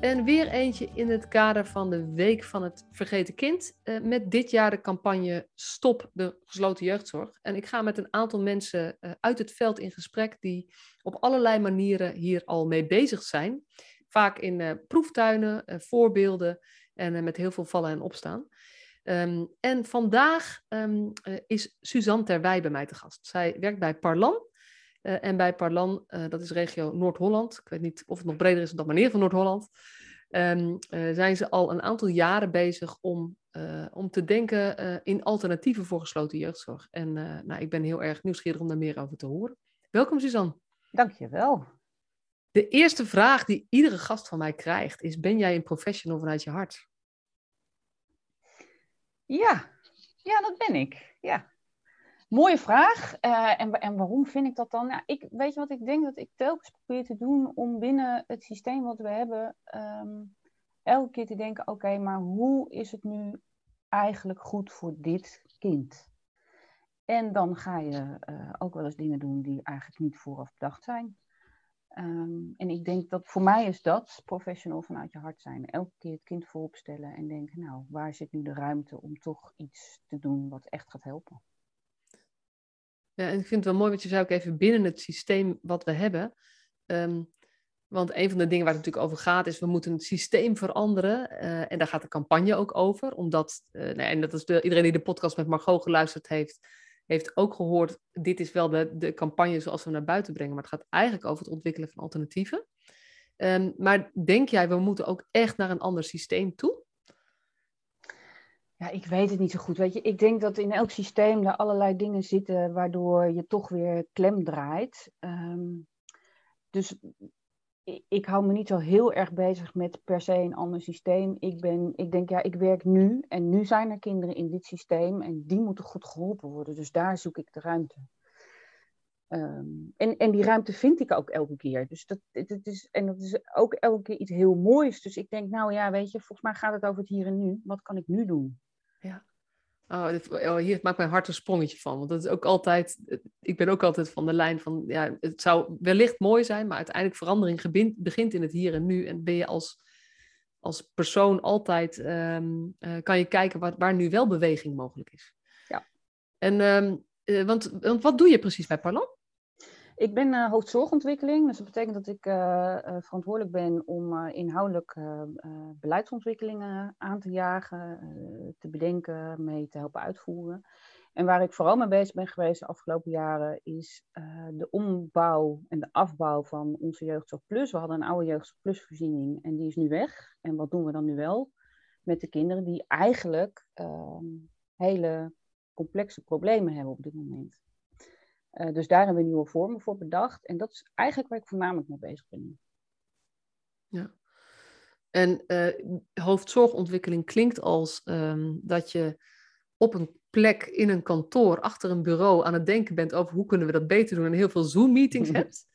En weer eentje in het kader van de Week van het Vergeten Kind. Uh, met dit jaar de campagne Stop de gesloten jeugdzorg. En ik ga met een aantal mensen uh, uit het veld in gesprek die op allerlei manieren hier al mee bezig zijn. Vaak in uh, proeftuinen, voorbeelden en met heel veel vallen en opstaan. Um, en vandaag um, is Suzanne Terwij bij mij te gast. Zij werkt bij Parlan. Uh, en bij Parlan, uh, dat is regio Noord-Holland, ik weet niet of het nog breder is dan manier van Noord-Holland, um, uh, zijn ze al een aantal jaren bezig om, om te denken in alternatieven voor gesloten jeugdzorg. En nou, ik ben heel erg nieuwsgierig om daar meer over te horen. Welkom Suzanne. Dankjewel. De eerste vraag die iedere gast van mij krijgt is, ben jij een professional vanuit je hart? Ja, ja dat ben ik. Ja. Mooie vraag. Uh, en, en waarom vind ik dat dan? Nou, ik, weet je wat ik denk dat ik telkens probeer te doen om binnen het systeem wat we hebben, um, elke keer te denken: oké, maar hoe is het nu eigenlijk goed voor dit kind? En dan ga je uh, ook wel eens dingen doen die eigenlijk niet vooraf bedacht zijn. Um, en ik denk dat voor mij is dat professional vanuit je hart zijn. Elke keer het kind voorop stellen en denken: nou, waar zit nu de ruimte om toch iets te doen wat echt gaat helpen? Ja, en ik vind het wel mooi wat je zei ook even binnen het systeem wat we hebben. Um, want een van de dingen waar het natuurlijk over gaat is, we moeten het systeem veranderen. Uh, en daar gaat de campagne ook over. Omdat, uh, en dat is de, iedereen die de podcast met Margot geluisterd heeft, heeft ook gehoord, dit is wel de, de campagne zoals we naar buiten brengen. Maar het gaat eigenlijk over het ontwikkelen van alternatieven. Um, maar denk jij, we moeten ook echt naar een ander systeem toe? Ja, ik weet het niet zo goed. Weet je, ik denk dat in elk systeem er allerlei dingen zitten waardoor je toch weer klem draait. Um, dus ik, hou me niet zo heel erg bezig met per se een ander systeem. Ik, ben, ik denk, ja, ik werk nu en nu zijn er kinderen in dit systeem en die moeten goed geholpen worden. Dus daar zoek ik de ruimte. Um, en, en die ruimte vind ik ook elke keer. Dus dat, het is, en dat is ook elke keer iets heel moois. Dus ik denk, nou ja, weet je, volgens mij gaat het over het hier en nu. Wat kan ik nu doen? Ja. Oh, dit, oh, hier maakt mijn hart een sprongetje van. Want dat is ook altijd. Ik ben ook altijd van de lijn van. Ja, het zou wellicht mooi zijn, maar uiteindelijk verandering begint in het hier en nu. En ben je als, als persoon altijd. Um, uh, kan je kijken waar, waar nu wel beweging mogelijk is. Ja. En, um, uh, want, want wat doe je precies bij Parlant? Ik ben uh, hoofdzorgontwikkeling, dus dat betekent dat ik uh, uh, verantwoordelijk ben om inhoudelijk beleidsontwikkelingen aan te jagen, te bedenken, mee te helpen uitvoeren. En waar ik vooral mee bezig ben geweest de afgelopen jaren is de ombouw en de afbouw van onze Jeugdzorg Plus. We hadden een oude Jeugdzorg Plus voorziening en die is nu weg. En wat doen we dan nu wel met de kinderen die eigenlijk ehm, hele complexe problemen hebben op dit moment? Uh, dus daar hebben we nieuwe vormen voor bedacht. En dat is eigenlijk waar ik voornamelijk mee bezig ben. Ja. En uh, hoofdzorgontwikkeling klinkt als um, dat je op een plek in een kantoor achter een bureau aan het denken bent over hoe kunnen we dat beter doen en heel veel Zoom-meetings hebt.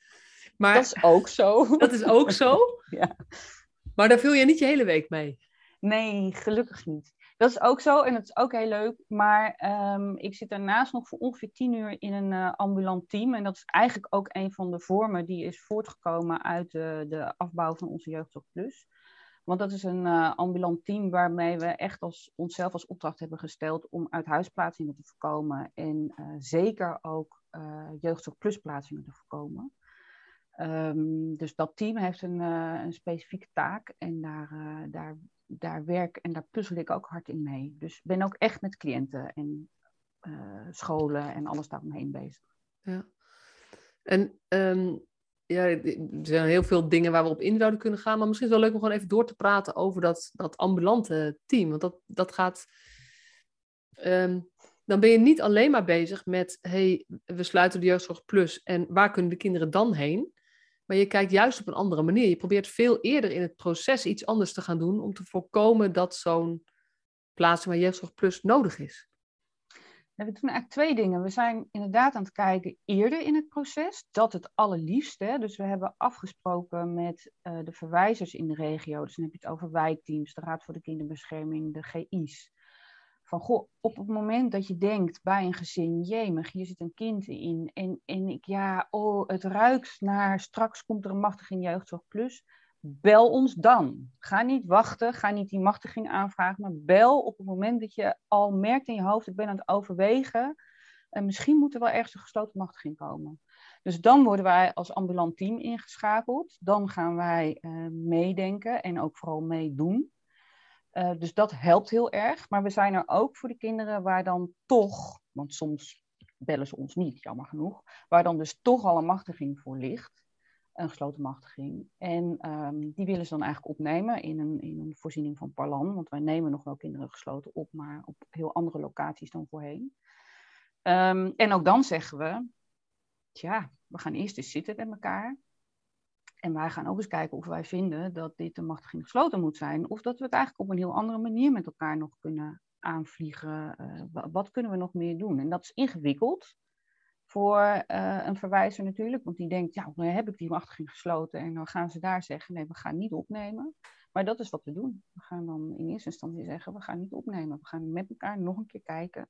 Maar, dat is ook zo. Dat is ook zo? ja. Maar daar vul je niet je hele week mee? Nee, gelukkig niet. Dat is ook zo en dat is ook heel leuk. Maar um, ik zit daarnaast nog voor ongeveer tien uur in een uh, ambulant team. En dat is eigenlijk ook een van de vormen die is voortgekomen uit de, afbouw van onze Jeugdzorg Plus. Want dat is een uh, ambulant team waarmee we echt als, onszelf als opdracht hebben gesteld om uit huisplaatsingen te voorkomen. En uh, zeker ook Jeugdzorg Plus plaatsingen te voorkomen. Um, dus dat team heeft een, een specifieke taak en daar, daar daar werk en daar puzzel ik ook hard in mee. Dus ben ook echt met cliënten en uh, scholen en alles daaromheen bezig. Ja. En um, ja, er zijn heel veel dingen waar we op in zouden kunnen gaan. Maar misschien is het wel leuk om gewoon even door te praten over dat, dat ambulante team. Want dat, dat gaat. Um, dan ben je niet alleen maar bezig met, hey, we sluiten de jeugdzorg plus en waar kunnen de kinderen dan heen? Maar je kijkt juist op een andere manier. Je probeert veel eerder in het proces iets anders te gaan doen om te voorkomen dat zo'n plaatsing waar Jeugdzorg Plus nodig is. we doen eigenlijk twee dingen. We zijn inderdaad aan het kijken eerder in het proces. Dat het allerliefst. Hè? Dus we hebben afgesproken met uh, de verwijzers in de regio. Dus dan heb je het over wijkteams, de Raad voor de Kinderbescherming, de GI's. Van goh, op het moment dat je denkt bij een gezin, jemig, hier zit een kind in. En, en ik, ja, oh, het ruikt naar straks komt er een machtiging jeugdzorg plus bel ons dan. Ga niet wachten, ga niet die machtiging aanvragen, maar bel op het moment dat je al merkt in je hoofd, ik ben aan het overwegen, en misschien moet er wel ergens een gesloten machtiging komen. Dus dan worden wij als ambulant team ingeschakeld. Dan gaan wij uh, meedenken en ook vooral meedoen. Uh, dus dat helpt heel erg. Maar we zijn er ook voor de kinderen waar dan toch, want soms bellen ze ons niet, jammer genoeg, waar dan dus toch al een machtiging voor ligt een gesloten machtiging. En ehm, die willen ze dan eigenlijk opnemen in een, in een voorziening van Parlan. Want wij nemen nog wel kinderen gesloten op, maar op heel andere locaties dan voorheen. Um, en ook dan zeggen we, tja, we gaan eerst eens zitten met elkaar. En wij gaan ook eens kijken of wij vinden dat dit een machtiging gesloten moet zijn. Of dat we het eigenlijk op een heel andere manier met elkaar nog kunnen aanvliegen. Uh, wat kunnen we nog meer doen? En dat is ingewikkeld voor uh, een verwijzer natuurlijk. Want die denkt, ja, dan heb ik die machtiging gesloten. En dan gaan ze daar zeggen, nee, we gaan niet opnemen. Maar dat is wat we doen. We gaan dan in eerste instantie zeggen, we gaan niet opnemen. We gaan met elkaar nog een keer kijken.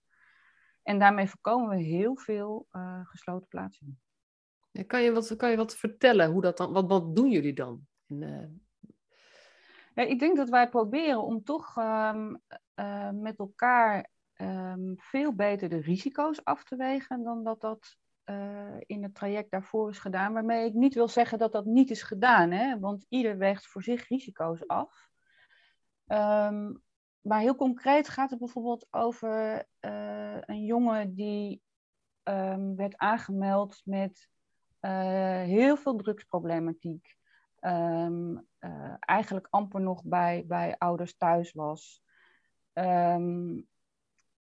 En daarmee voorkomen we heel veel uh, gesloten plaatsingen. Kan, je wat, kan je wat vertellen? Hoe dat dan, wat, wat doen jullie dan? Uh... ja, ik denk dat wij proberen om toch um, met elkaar um, veel beter de risico's af te wegen dan dat dat uh, in het traject daarvoor is gedaan. Waarmee ik niet wil zeggen dat dat niet is gedaan, hè? want ieder weegt voor zich risico's af. Um, maar heel concreet gaat het bijvoorbeeld over een jongen die werd aangemeld met uh, heel veel drugsproblematiek. Um, uh, eigenlijk amper nog bij, bij ouders thuis was. Um,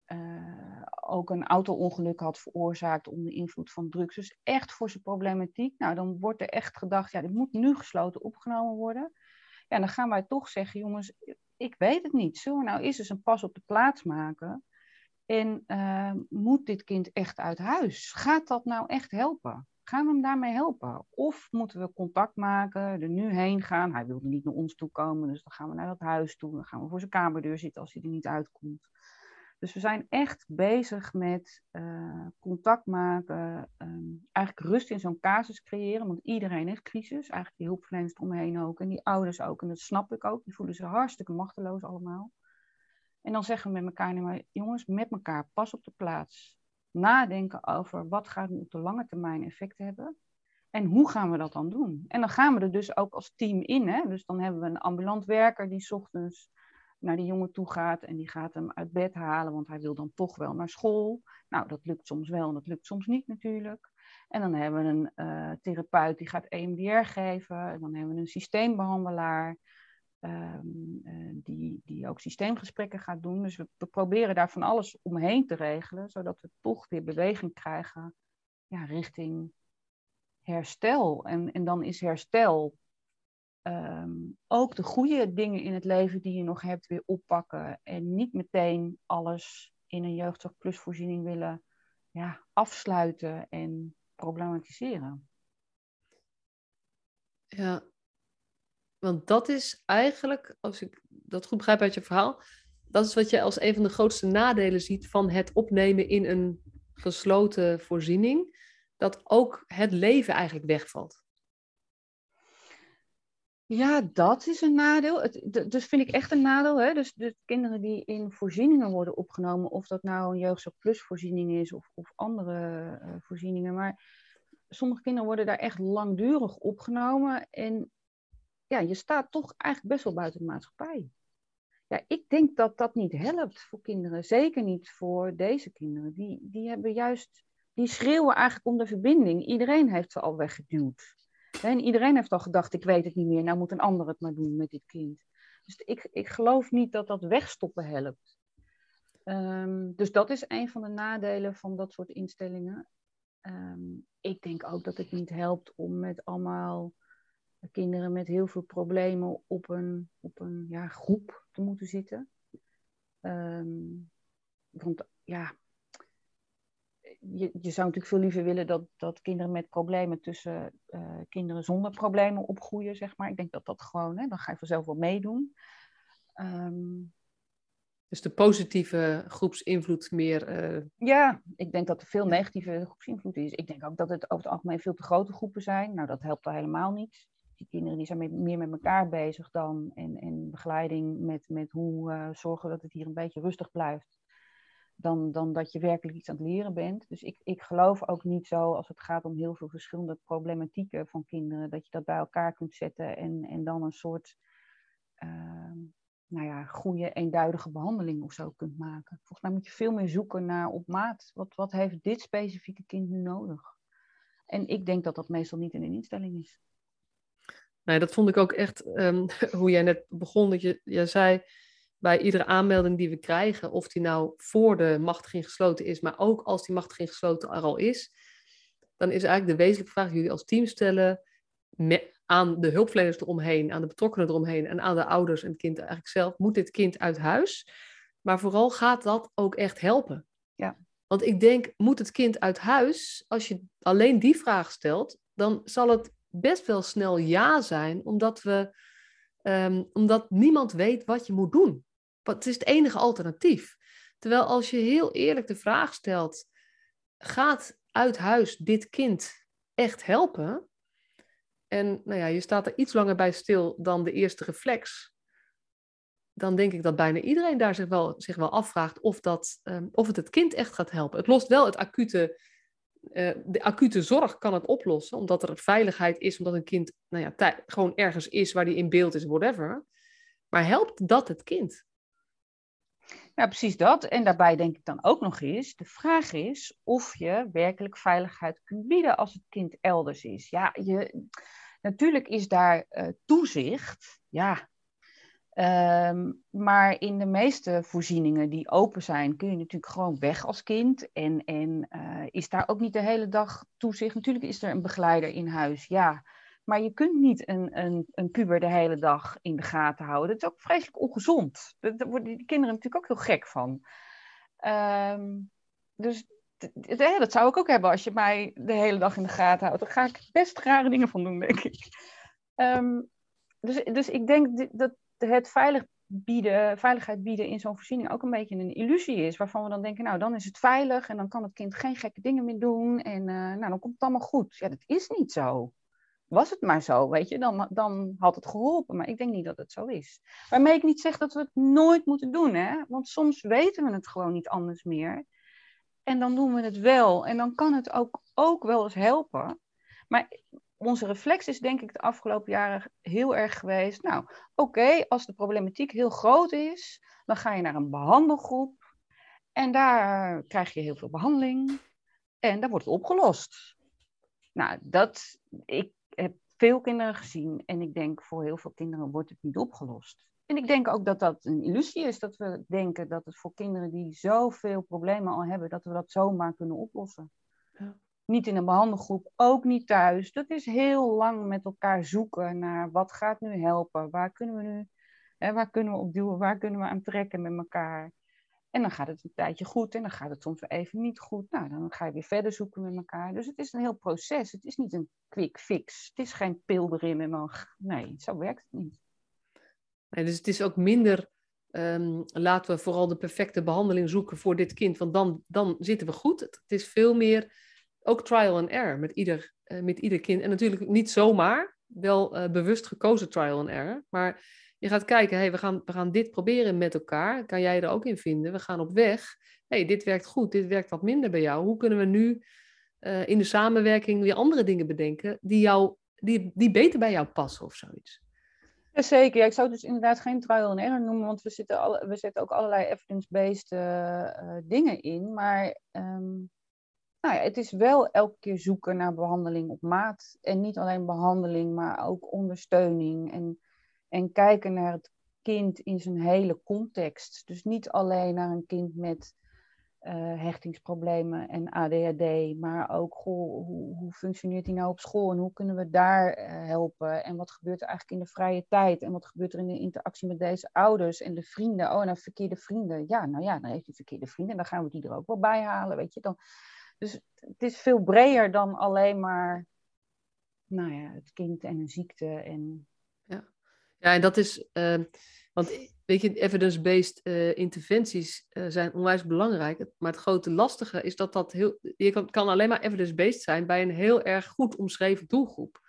uh, ook een auto-ongeluk had veroorzaakt onder invloed van drugs. Dus echt voor zijn problematiek. Nou, dan wordt er echt gedacht, ja, dit moet nu gesloten opgenomen worden. Ja, dan gaan wij toch zeggen, jongens, ik weet het niet. Zullen we nou eens eens een pas op de plaats maken? En uh, moet dit kind echt uit huis? Gaat dat nou echt helpen? Gaan we hem daarmee helpen? Of moeten we contact maken, er nu heen gaan? Hij wilde niet naar ons toe komen, dus dan gaan we naar dat huis toe. Dan gaan we voor zijn kamerdeur zitten als hij er niet uitkomt. Dus we zijn echt bezig met uh, contact maken, um, eigenlijk rust in zo'n casus creëren, want iedereen heeft crisis, eigenlijk die hulpverleners omheen ook en die ouders ook, en dat snap ik ook, die voelen zich hartstikke machteloos allemaal. En dan zeggen we met elkaar, maar jongens, met elkaar, pas op de plaats, nadenken over wat gaat op de lange termijn effect hebben en hoe gaan we dat dan doen. En dan gaan we er dus ook als team in, hè? dus dan hebben we een ambulant werker die ochtends naar die jongen toe gaat en die gaat hem uit bed halen, want hij wil dan toch wel naar school. Nou, dat lukt soms wel en dat lukt soms niet natuurlijk. En dan hebben we een uh, therapeut die gaat EMDR geven. En dan hebben we een systeembehandelaar um, uh, die, die ook systeemgesprekken gaat doen. Dus we, proberen daar van alles omheen te regelen, zodat we toch weer beweging krijgen ja, richting herstel. En, en dan is herstel um, ook de goede dingen in het leven die je nog hebt weer oppakken. En niet meteen alles in een jeugdzorg plus voorziening willen ja, afsluiten en problematiseren. Ja, want dat is eigenlijk, als ik dat goed begrijp uit je verhaal, dat is wat je als een van de grootste nadelen ziet van het opnemen in een gesloten voorziening, dat ook het leven eigenlijk wegvalt. Ja, dat is een nadeel. Het, dus vind ik echt een nadeel. Hè? Dus de kinderen die in voorzieningen worden opgenomen, of dat nou een jeugdzorg voorziening is of, of andere uh, voorzieningen. Maar sommige kinderen worden daar echt langdurig opgenomen. En ja, je staat toch eigenlijk best wel buiten de maatschappij. Ja, ik denk dat dat niet helpt voor kinderen. Zeker niet voor deze kinderen. Die, die hebben juist, die schreeuwen eigenlijk om de verbinding. Iedereen heeft ze al weggeduwd. En iedereen heeft al gedacht, ik weet het niet meer, nou moet een ander het maar doen met dit kind. Dus ik, ik geloof niet dat dat wegstoppen helpt. Um, dus dat is een van de nadelen van dat soort instellingen. Um, ik denk ook dat het niet helpt om met allemaal kinderen met heel veel problemen op een, op een ja, groep te moeten zitten. Um, want ja, je, je zou natuurlijk veel liever willen dat, dat kinderen met problemen tussen uh, kinderen zonder problemen opgroeien, zeg maar. Ik denk dat dat gewoon, hè, dan ga je vanzelf wel meedoen. Um, dus de positieve groepsinvloed meer. Uh... Ja, ik denk dat er veel negatieve groepsinvloed is. Ik denk ook dat het over het algemeen veel te grote groepen zijn. Nou, dat helpt al helemaal niet. Kinderen die zijn meer met elkaar bezig dan. En, en begeleiding met, met hoe uh, zorgen dat het hier een beetje rustig blijft. Dan, dan dat je werkelijk iets aan het leren bent. Dus ik, ik geloof ook niet zo als het gaat om heel veel verschillende problematieken van kinderen. Dat je dat bij elkaar kunt zetten en, en dan een soort. Uh, nou ja, goede, eenduidige behandeling of zo kunt maken. Volgens mij moet je veel meer zoeken naar op maat. Wat, wat heeft dit specifieke kind nu nodig? En ik denk dat dat meestal niet in een instelling is. Nee, dat vond ik ook echt, um, hoe jij net begon, dat je, je zei bij iedere aanmelding die we krijgen, of die nou voor de machtiging gesloten is, maar ook als die machtiging gesloten er al is, dan is eigenlijk de wezenlijke vraag die jullie als team stellen, aan de hulpverleners eromheen, aan de betrokkenen eromheen en aan de ouders en het kind eigenlijk zelf, moet dit kind uit huis? Maar vooral gaat dat ook echt helpen? Ja. Want ik denk, moet het kind uit huis? Als je alleen die vraag stelt, dan zal het best wel snel ja zijn, omdat, we, um, omdat niemand weet wat je moet doen. Het is het enige alternatief. Terwijl als je heel eerlijk de vraag stelt, gaat uit huis dit kind echt helpen? En nou ja, je staat er iets langer bij stil dan de eerste reflex. Dan denk ik dat bijna iedereen daar zich wel, zich wel afvraagt of, dat, um, of het het kind echt gaat helpen. Het lost wel het acute, uh, de acute zorg kan het oplossen, omdat er veiligheid is, omdat een kind nou ja, gewoon ergens is waar die in beeld is, whatever. Maar helpt dat het kind? Ja, precies dat. En daarbij denk ik dan ook nog eens, de vraag is of je werkelijk veiligheid kunt bieden als het kind elders is. Ja, je, Natuurlijk is daar uh, toezicht, ja. Um, maar in de meeste voorzieningen die open zijn, kun je natuurlijk gewoon weg als kind. En, en uh, is daar ook niet de hele dag toezicht. Natuurlijk is er een begeleider in huis, ja. Maar je kunt niet een, een, een puber de hele dag in de gaten houden. Dat is ook vreselijk ongezond. Daar worden die kinderen natuurlijk ook heel gek van. Um, dus dat zou ik ook hebben als je mij de hele dag in de gaten houdt. Dan ga ik best rare dingen van doen, denk ik. Ehm, dus, dus ik denk dat het veilig bieden, veiligheid bieden in zo'n voorziening ook een beetje een illusie is. Waarvan we dan denken, nou dan is het veilig en dan kan het kind geen gekke dingen meer doen. En uh, nou, dan komt het allemaal goed. Ja, dat is niet zo. Was het maar zo, weet je, dan, dan had het geholpen. Maar ik denk niet dat het zo is. Waarmee ik niet zeg dat we het nooit moeten doen, hè. Want soms weten we het gewoon niet anders meer. En dan doen we het wel. En dan kan het ook, ook wel eens helpen. Maar onze reflex is denk ik de afgelopen jaren heel erg geweest. Nou, oké, als de problematiek heel groot is, dan ga je naar een behandelgroep. En daar krijg je heel veel behandeling. En daar wordt het opgelost. Nou, dat, ik heb veel kinderen gezien en ik denk voor heel veel kinderen wordt het niet opgelost. En ik denk ook dat dat een illusie is, dat we denken dat het voor kinderen die zoveel problemen al hebben, dat we dat zomaar kunnen oplossen. Ja. Niet in een behandelgroep, ook niet thuis. Dat is heel lang met elkaar zoeken naar wat gaat nu helpen, waar kunnen we nu, hè, waar kunnen we op duwen, waar kunnen we aan trekken met elkaar. En dan gaat het een tijdje goed en dan gaat het soms even niet goed. Nou, dan ga je weer verder zoeken met elkaar. Dus het is een heel proces. Het is niet een quick fix. Het is geen pil erin en dan... Nee, zo werkt het niet dus het is ook minder, um, laten we vooral de perfecte behandeling zoeken voor dit kind, want dan, dan zitten we goed. Het, is veel meer ook trial and error met ieder, uh, met ieder kind. En natuurlijk niet zomaar, wel uh, bewust gekozen trial and error, maar je gaat kijken, hey, we, gaan, we gaan dit proberen met elkaar. Kan jij er ook in vinden? We gaan op weg. hey, dit werkt goed, dit werkt wat minder bij jou. Hoe kunnen we nu uh, in de samenwerking weer andere dingen bedenken die, jou, die, die beter bij jou passen of zoiets? Zeker, ik zou dus inderdaad geen trial and error noemen, want we, zitten alle, we zetten ook allerlei evidence-based dingen in. Maar um, nou ja, het is wel elke keer zoeken naar behandeling op maat. En niet alleen behandeling, maar ook ondersteuning. En, en kijken naar het kind in zijn hele context. Dus niet alleen naar een kind met uh, hechtingsproblemen en ADHD, maar ook hoe, hoe, functioneert hij nou op school en hoe kunnen we daar uh, helpen en wat gebeurt er eigenlijk in de vrije tijd en wat gebeurt er in de interactie met deze ouders en de vrienden. Oh, nou verkeerde vrienden. Ja, nou ja, dan heeft hij verkeerde vrienden, dan gaan we die er ook wel bij halen, weet je. Dan, dus het is veel breder dan alleen maar nou ja, het kind en een ziekte. En... Ja. ja, en dat is, uh, want weet je, evidence-based uh, interventies uh, zijn onwijs belangrijk. Maar het grote lastige is dat dat heel, je kan, kan alleen maar evidence-based zijn bij een heel erg goed omschreven doelgroep.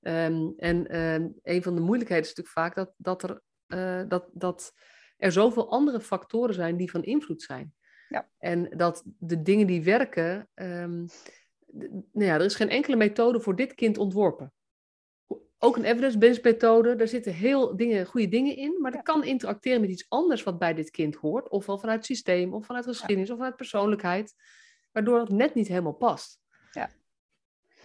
Um, en um, een van de moeilijkheden is natuurlijk vaak dat, dat, er, uh, dat, dat er zoveel andere factoren zijn die van invloed zijn. Ja. En dat de dingen die werken, um, nou ja, er is geen enkele methode voor dit kind ontworpen. Ook een evidence-based methode, daar zitten heel dingen, goede dingen in, maar dat kan interacteren met iets anders wat bij dit kind hoort, ofwel vanuit het systeem, of vanuit geschiedenis, of vanuit persoorlijkheid, waardoor het net niet helemaal past. Ja.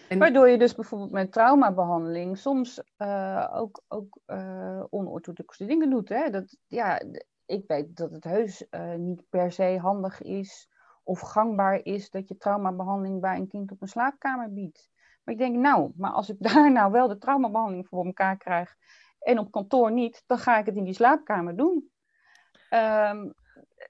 En... Waardoor je dus bijvoorbeeld met traumabehandeling soms uh, ook, ook uh, onorthodoxe dingen doet. Hè? Dat, ja, ik weet dat het heus uh, niet per se handig is of gangbaar is dat je traumabehandeling bij een kind op een slaapkamer biedt. Maar ik denk, nou, maar als ik daar nou wel de traumabehandeling voor elkaar krijg en op kantoor niet, dan ga ik het in die slaapkamer doen. Um,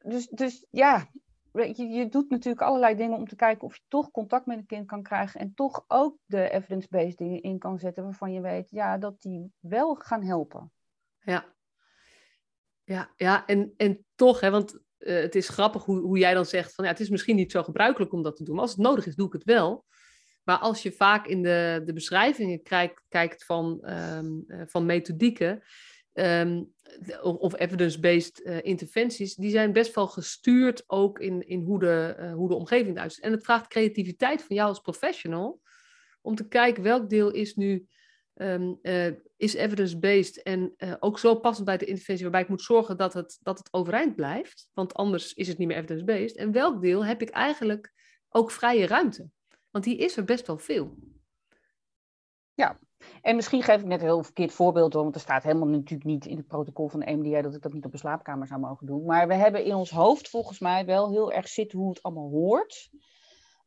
dus, dus ja, je, je doet natuurlijk allerlei dingen om te kijken of je toch contact met een kind kan krijgen en toch ook de evidence-based dingen in kan zetten waarvan je weet ja, dat die wel gaan helpen. Ja, ja, ja en, en toch, hè, want uh, het is grappig hoe, hoe jij dan zegt van ja, het is misschien niet zo gebruikelijk om dat te doen, maar als het nodig is, doe ik het wel. Maar als je vaak in de, de beschrijvingen kijkt, kijkt van, um, van methodieken, um, of evidence-based uh, interventies, die zijn best wel gestuurd ook in, in hoe, de, hoe de omgeving eruit ziet. En het vraagt creativiteit van jou als professional om te kijken welk deel is nu um, uh, is evidence-based en ook zo passend bij de interventie waarbij ik moet zorgen dat het, dat het overeind blijft, want anders is het niet meer evidence-based. En welk deel heb ik eigenlijk ook vrije ruimte? Want die is er best wel veel. Ja, en misschien geef ik net een heel verkeerd voorbeeld, want er staat helemaal natuurlijk niet in het protocol van de EMDR dat ik dat niet op een slaapkamer zou mogen doen. Maar we hebben in ons hoofd volgens mij wel heel erg zitten hoe het allemaal hoort.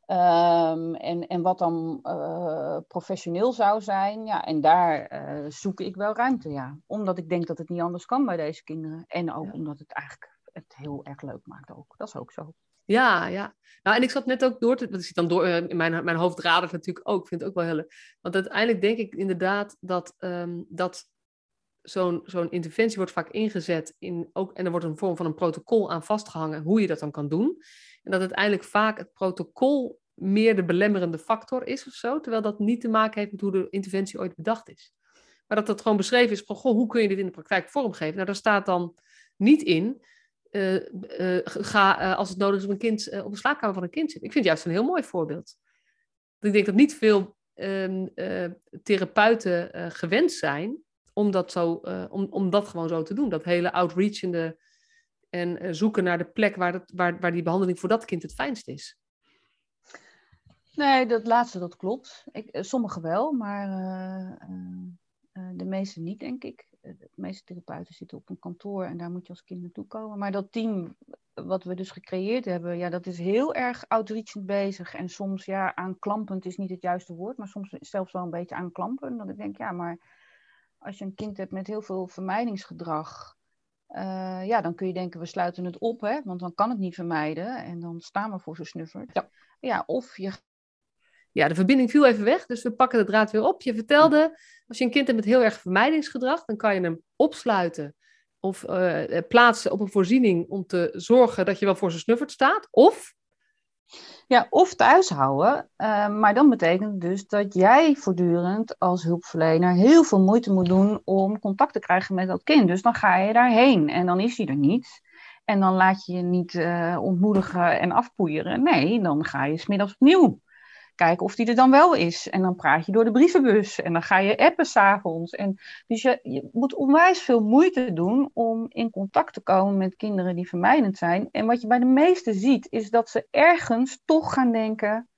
Um, en, en wat dan uh, professioneel zou zijn. Ja, en daar uh, zoek ik wel ruimte, ja. Omdat ik denk dat het niet anders kan bij deze kinderen. En ook ja. omdat het eigenlijk het heel erg leuk maakt ook. Dat is ook zo. Ja, ja. Nou, en ik zat net ook door te... Dat zit dan door in mijn, mijn hoofd radert natuurlijk ook. Ik vind het ook wel heel Want uiteindelijk denk ik inderdaad dat, um, dat zo'n zo'n interventie wordt vaak ingezet in ook... En er wordt een vorm van een protocol aan vastgehangen hoe je dat dan kan doen. En dat uiteindelijk vaak het protocol meer de belemmerende factor is of zo. Terwijl dat niet te maken heeft met hoe de interventie ooit bedacht is. Maar dat dat gewoon beschreven is van, goh, hoe kun je dit in de praktijk vormgeven? Nou, daar staat dan niet in uh, uh, ga uh, als het nodig is op een kind op de slaapkamer van een kind zitten. Ik vind het juist een heel mooi voorbeeld. Ik denk dat niet veel um, therapeuten gewend zijn om dat, zo, om, om dat gewoon zo te doen. Dat hele outreachende en zoeken naar de plek waar, dat, waar, waar die behandeling voor dat kind het fijnst is. Nee, dat laatste dat klopt. Ik, sommige wel, maar de meeste niet, denk ik de meeste therapeuten zitten op een kantoor en daar moet je als kind naartoe komen. Maar dat team wat we dus gecreëerd hebben, ja, dat is heel erg outreachend bezig. En soms, ja, aanklampend is niet het juiste woord, maar soms zelfs wel een beetje aanklampen. Dat ik denk, ja, maar als je een kind hebt met heel veel vermijdingsgedrag, uh, ja, dan kun je denken, we sluiten het op, hè, want dan kan het niet vermijden. En dan staan we voor zo'n snuffert. Ja. ja, of je ja, de verbinding viel even weg, dus we pakken de draad weer op. Je vertelde, als je een kind hebt met heel erg vermijdingsgedrag, dan kan je hem opsluiten of uh, plaatsen op een voorziening om te zorgen dat je wel voor zijn snuffert staat. Of? Ja, of thuis houden. Uh, maar dan betekent dus dat jij voortdurend als hulpverlener heel veel moeite moet doen om contact te krijgen met dat kind. Dus dan ga je daarheen en dan is hij er niet. En dan laat je je niet uh, ontmoedigen en afpoeieren. Nee, dan ga je smiddags opnieuw kijken of die er dan wel is. En dan praat je door de brievenbus en dan ga je appen s'avonds. En dus je, je moet onwijs veel moeite doen om in contact te komen met kinderen die vermijdend zijn. En wat je bij de meesten ziet, is dat ze ergens toch gaan denken: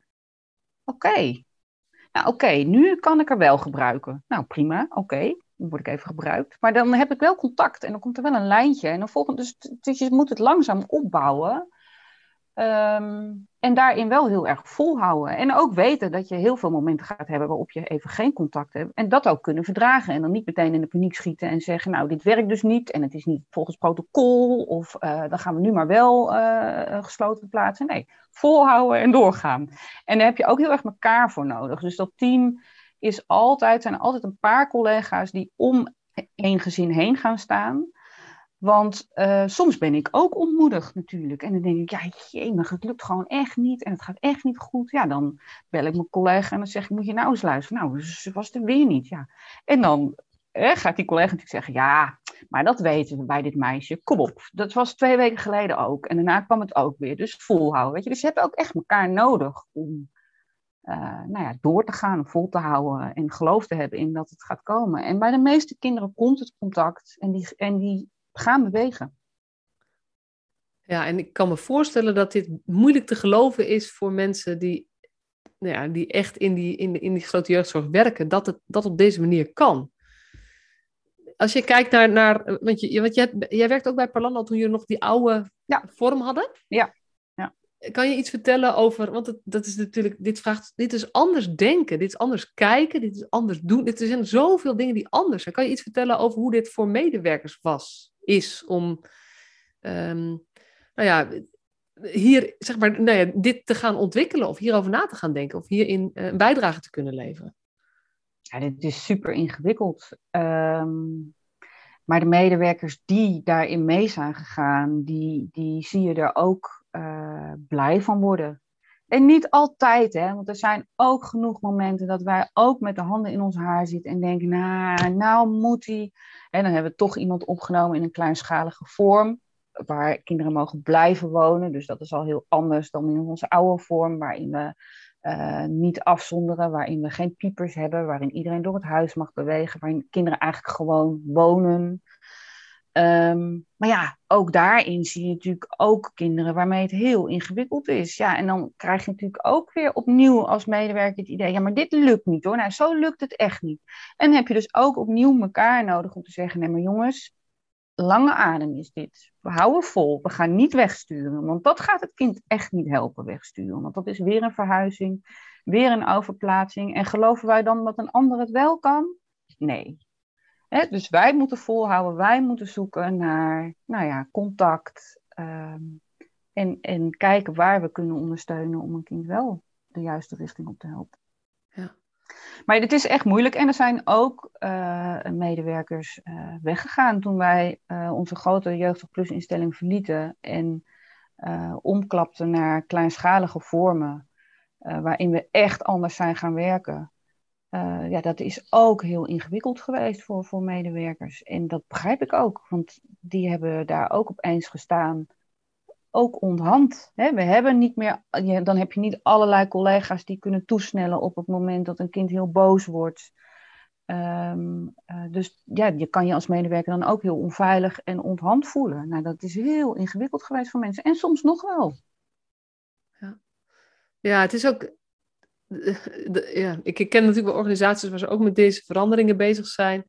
oké, nou oké, nu kan ik er wel gebruiken. Nou prima, oké. dan word ik even gebruikt. Maar dan heb ik wel contact en dan komt er wel een lijntje. En dan volgende, dus, dus je moet het langzaam opbouwen. Ehm, en daarin wel heel erg volhouden. En ook weten dat je heel veel momenten gaat hebben waarop je even geen contact hebt. En dat ook kunnen verdragen. En dan niet meteen in de paniek schieten en zeggen: Nou, dit werkt dus niet. En het is niet volgens protocol. Of uh, dan gaan we nu maar wel uh, gesloten plaatsen. Nee, volhouden en doorgaan. En daar heb je ook heel erg elkaar voor nodig. Dus dat team is altijd, zijn altijd een paar collega's die om één gezin heen gaan staan. Want uh, soms ben ik ook ontmoedigd natuurlijk. En dan denk ik, ja, jee, het lukt gewoon echt niet. En het gaat echt niet goed. Ja, dan bel ik mijn collega en dan zeg ik, moet je nou eens luisteren? Nou, ze was er weer niet, ja. En dan gaat die collega natuurlijk zeggen, ja, maar dat weten we bij dit meisje. Kom op, dat was twee weken geleden ook. En daarna kwam het ook weer. Dus volhouden, weet je. Dus je hebt ook echt elkaar nodig om uh, nou ja, door te gaan, vol te houden en geloof te hebben in dat het gaat komen. En bij de meeste kinderen komt het contact en die, en die gaan bewegen. Ja, en ik kan me voorstellen dat dit moeilijk te geloven is voor mensen die, nou ja, die echt in die, in, in die gesloten jeugdzorg werken, dat het dat op deze manier kan. Als je kijkt naar, naar want, je, want jij, jij werkt ook bij Parlando toen jullie nog die oude ja. vorm hadden. Ja. ja. Kan je iets vertellen over, want het, dat is natuurlijk, dit vraagt, dit is anders denken, dit is anders kijken, dit is anders doen. Dit zijn zoveel dingen die anders zijn. Kan je iets vertellen over hoe dit voor medewerkers was? Is om, um, nou ja, hier, zeg maar, nou ja, dit te gaan ontwikkelen of hierover na te gaan denken of hierin uh, een bijdrage te kunnen leveren? Ja, dit is super ingewikkeld. Um, maar de medewerkers die daarin mee zijn gegaan, die, die zie je er ook uh, blij van worden. En niet altijd, hè, want er zijn ook genoeg momenten dat wij ook met de handen in ons haar zitten en denken, nou, nou moet hij. En dan hebben we toch iemand opgenomen in een kleinschalige vorm, waar kinderen mogen blijven wonen. Dus dat is al heel anders dan in onze oude vorm, waarin we uh, niet afzonderen, waarin we geen piepers hebben, waarin iedereen door het huis mag bewegen, waarin kinderen eigenlijk gewoon wonen. Um, maar ja, ook daarin zie je natuurlijk ook kinderen waarmee het heel ingewikkeld is. Ja, en dan krijg je natuurlijk ook weer opnieuw als medewerker het idee, ja, maar dit lukt niet hoor. Nou, zo lukt het echt niet. En heb je dus ook opnieuw elkaar nodig om te zeggen, nee, maar jongens, lange adem is dit. We houden vol, we gaan niet wegsturen, want dat gaat het kind echt niet helpen wegsturen. Want dat is weer een verhuizing, weer een overplaatsing. En geloven wij dan dat een ander het wel kan? Nee, dus wij moeten volhouden, wij moeten zoeken naar nou ja, contact ehm, en, en kijken waar we kunnen ondersteunen om een kind wel de juiste richting op te helpen. Ja. Maar het is echt moeilijk en er zijn ook uh, medewerkers uh, weggegaan toen wij uh, onze grote Jeugdig Plus instelling verlieten en omklapten naar kleinschalige vormen waarin we echt anders zijn gaan werken. Uh, ja, dat is ook heel ingewikkeld geweest voor, voor medewerkers. En dat begrijp ik ook, want die hebben daar ook opeens gestaan. Ook onthand. Hè? We hebben niet meer, dan heb je niet allerlei collega's die kunnen toesnellen op het moment dat een kind heel boos wordt. Um, uh, dus ja, je kan je als medewerker dan ook heel onveilig en onthand voelen. Nou, dat is heel ingewikkeld geweest voor mensen. En soms nog wel. Ja, ja het is ook de, ja, ik ken natuurlijk wel organisaties waar ze ook met deze veranderingen bezig zijn.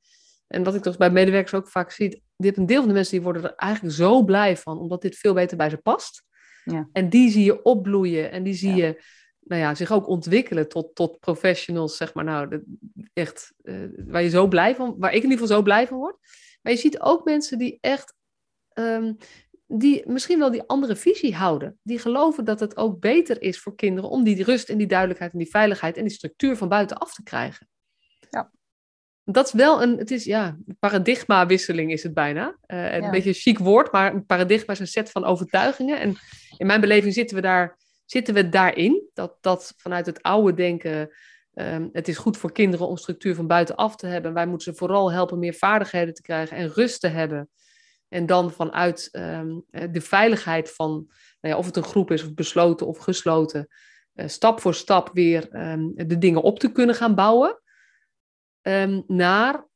En wat ik toch bij medewerkers ook vaak zie, hebben een deel van de mensen die worden er eigenlijk zo blij van, omdat dit veel beter bij ze past. Ja. En die zie je opbloeien en die zie je nou ja, zich ook ontwikkelen tot, tot professionals, zeg maar. Nou, echt, uh, waar je zo blij van, waar ik in ieder geval zo blij van word. Maar je ziet ook mensen die echt um, die misschien wel die andere visie houden. Die geloven dat het ook beter is voor kinderen om die rust en die duidelijkheid en die veiligheid en die structuur van buitenaf te krijgen. Ja. Dat is wel een, het is ja, paradigmawisseling is het bijna. Uh, een beetje een chic woord, maar een paradigma is een set van overtuigingen. En in mijn beleving zitten we, daar, zitten we daarin. Dat, dat vanuit het oude denken, um, het is goed voor kinderen om structuur van buitenaf te hebben. Wij moeten ze vooral helpen meer vaardigheden te krijgen en rust te hebben. En dan vanuit um, de veiligheid van, nou ja, of het een groep is of besloten of gesloten, uh, stap voor stap weer um, de dingen op te kunnen gaan bouwen. Um, naar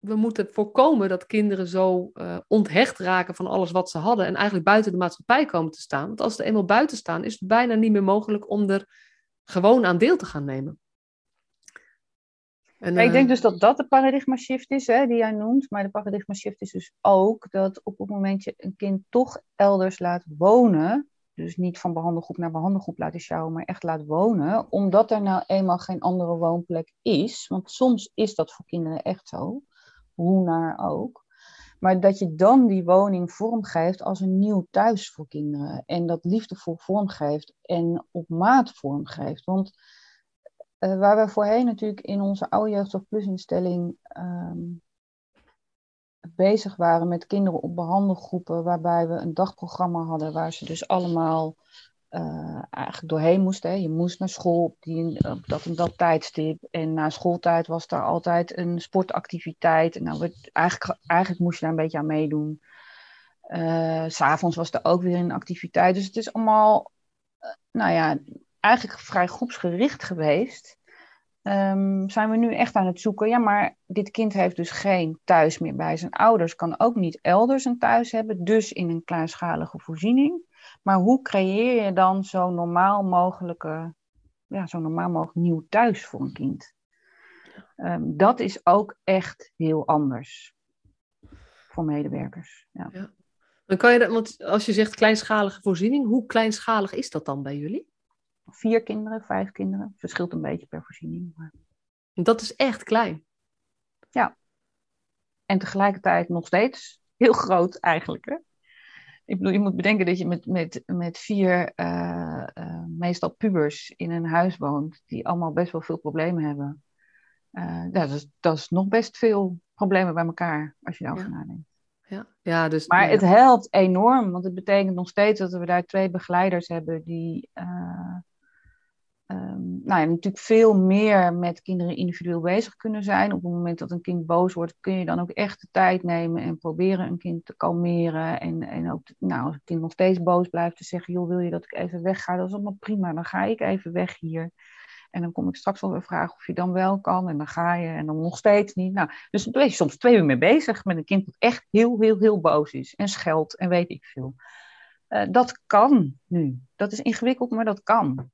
we moeten voorkomen dat kinderen zo uh, onthecht raken van alles wat ze hadden en eigenlijk buiten de maatschappij komen te staan. Want als ze eenmaal buiten staan, is het bijna niet meer mogelijk om er gewoon aan deel te gaan nemen. En, ik denk eh, dus dat dat de paradigma shift is, hè, die jij noemt. Maar de paradigma shift is dus ook dat op het moment je een kind toch elders laat wonen, dus niet van behandelgroep naar behandelgroep laten sjouwen, maar echt laat wonen, omdat er nou eenmaal geen andere woonplek is. Want soms is dat voor kinderen echt zo, hoe naar ook. Maar dat je dan die woning vormgeeft als een nieuw thuis voor kinderen. En dat liefdevol vormgeeft en op maat vormgeeft. Want uh, waar we voorheen natuurlijk in onze oude jeugdzorg plus instelling ehm, bezig waren met kinderen op behandelgroepen, waarbij we een dagprogramma hadden waar ze dus allemaal uh, eigenlijk doorheen moesten. Hè. Je moest naar school op, die, op dat en dat tijdstip. En na schooltijd was er altijd een sportactiviteit. En nou, eigenlijk, eigenlijk moest je daar een beetje aan meedoen. Uh, S'avonds was er ook weer een activiteit. Dus het is allemaal, nou ja, eigenlijk vrij groepsgericht geweest. Um, zijn we nu echt aan het zoeken. Ja, maar dit kind heeft dus geen thuis meer bij zijn ouders. Kan ook niet elders een thuis hebben. Dus in een kleinschalige voorziening. Maar hoe creëer je dan zo normaal mogelijke, ja, zo normaal mogelijk nieuw thuis voor een kind? Um, dat is ook echt heel anders voor medewerkers. Ja. Dan kan je dat, want als je zegt kleinschalige voorziening, hoe kleinschalig is dat dan bij jullie? Vier kinderen, vijf kinderen. Verschilt een beetje per voorziening. Maar... Dat is echt klein. Ja. En tegelijkertijd nog steeds heel groot eigenlijk. Hè? Ik bedoel, je moet bedenken dat je met, met, met vier, uh, uh, meestal pubers, in een huis woont, die allemaal best wel veel problemen hebben. Uh, dat, is, dat is nog best veel problemen bij elkaar, als je daarover ja. nadenkt. Ja. Ja, dus, maar ja. het helpt enorm, want het betekent nog steeds dat we daar twee begeleiders hebben die um, nou ja, natuurlijk veel meer met kinderen individueel bezig kunnen zijn. Op het moment dat een kind boos wordt, kun je dan ook echt de tijd nemen en proberen een kind te kalmeren. En, en ook, nou, als het kind nog steeds boos blijft, te zeggen: joh, wil je dat ik even wegga? Dat is allemaal prima, dan ga ik even weg hier. En dan kom ik straks wel weer vragen of je dan wel kan. En dan ga je en dan nog steeds niet. Nou, dus daar ben je soms twee uur mee bezig met een kind dat echt heel, heel, heel boos is. En scheldt en weet ik veel. Uh, dat kan nu. Dat is ingewikkeld, maar dat kan.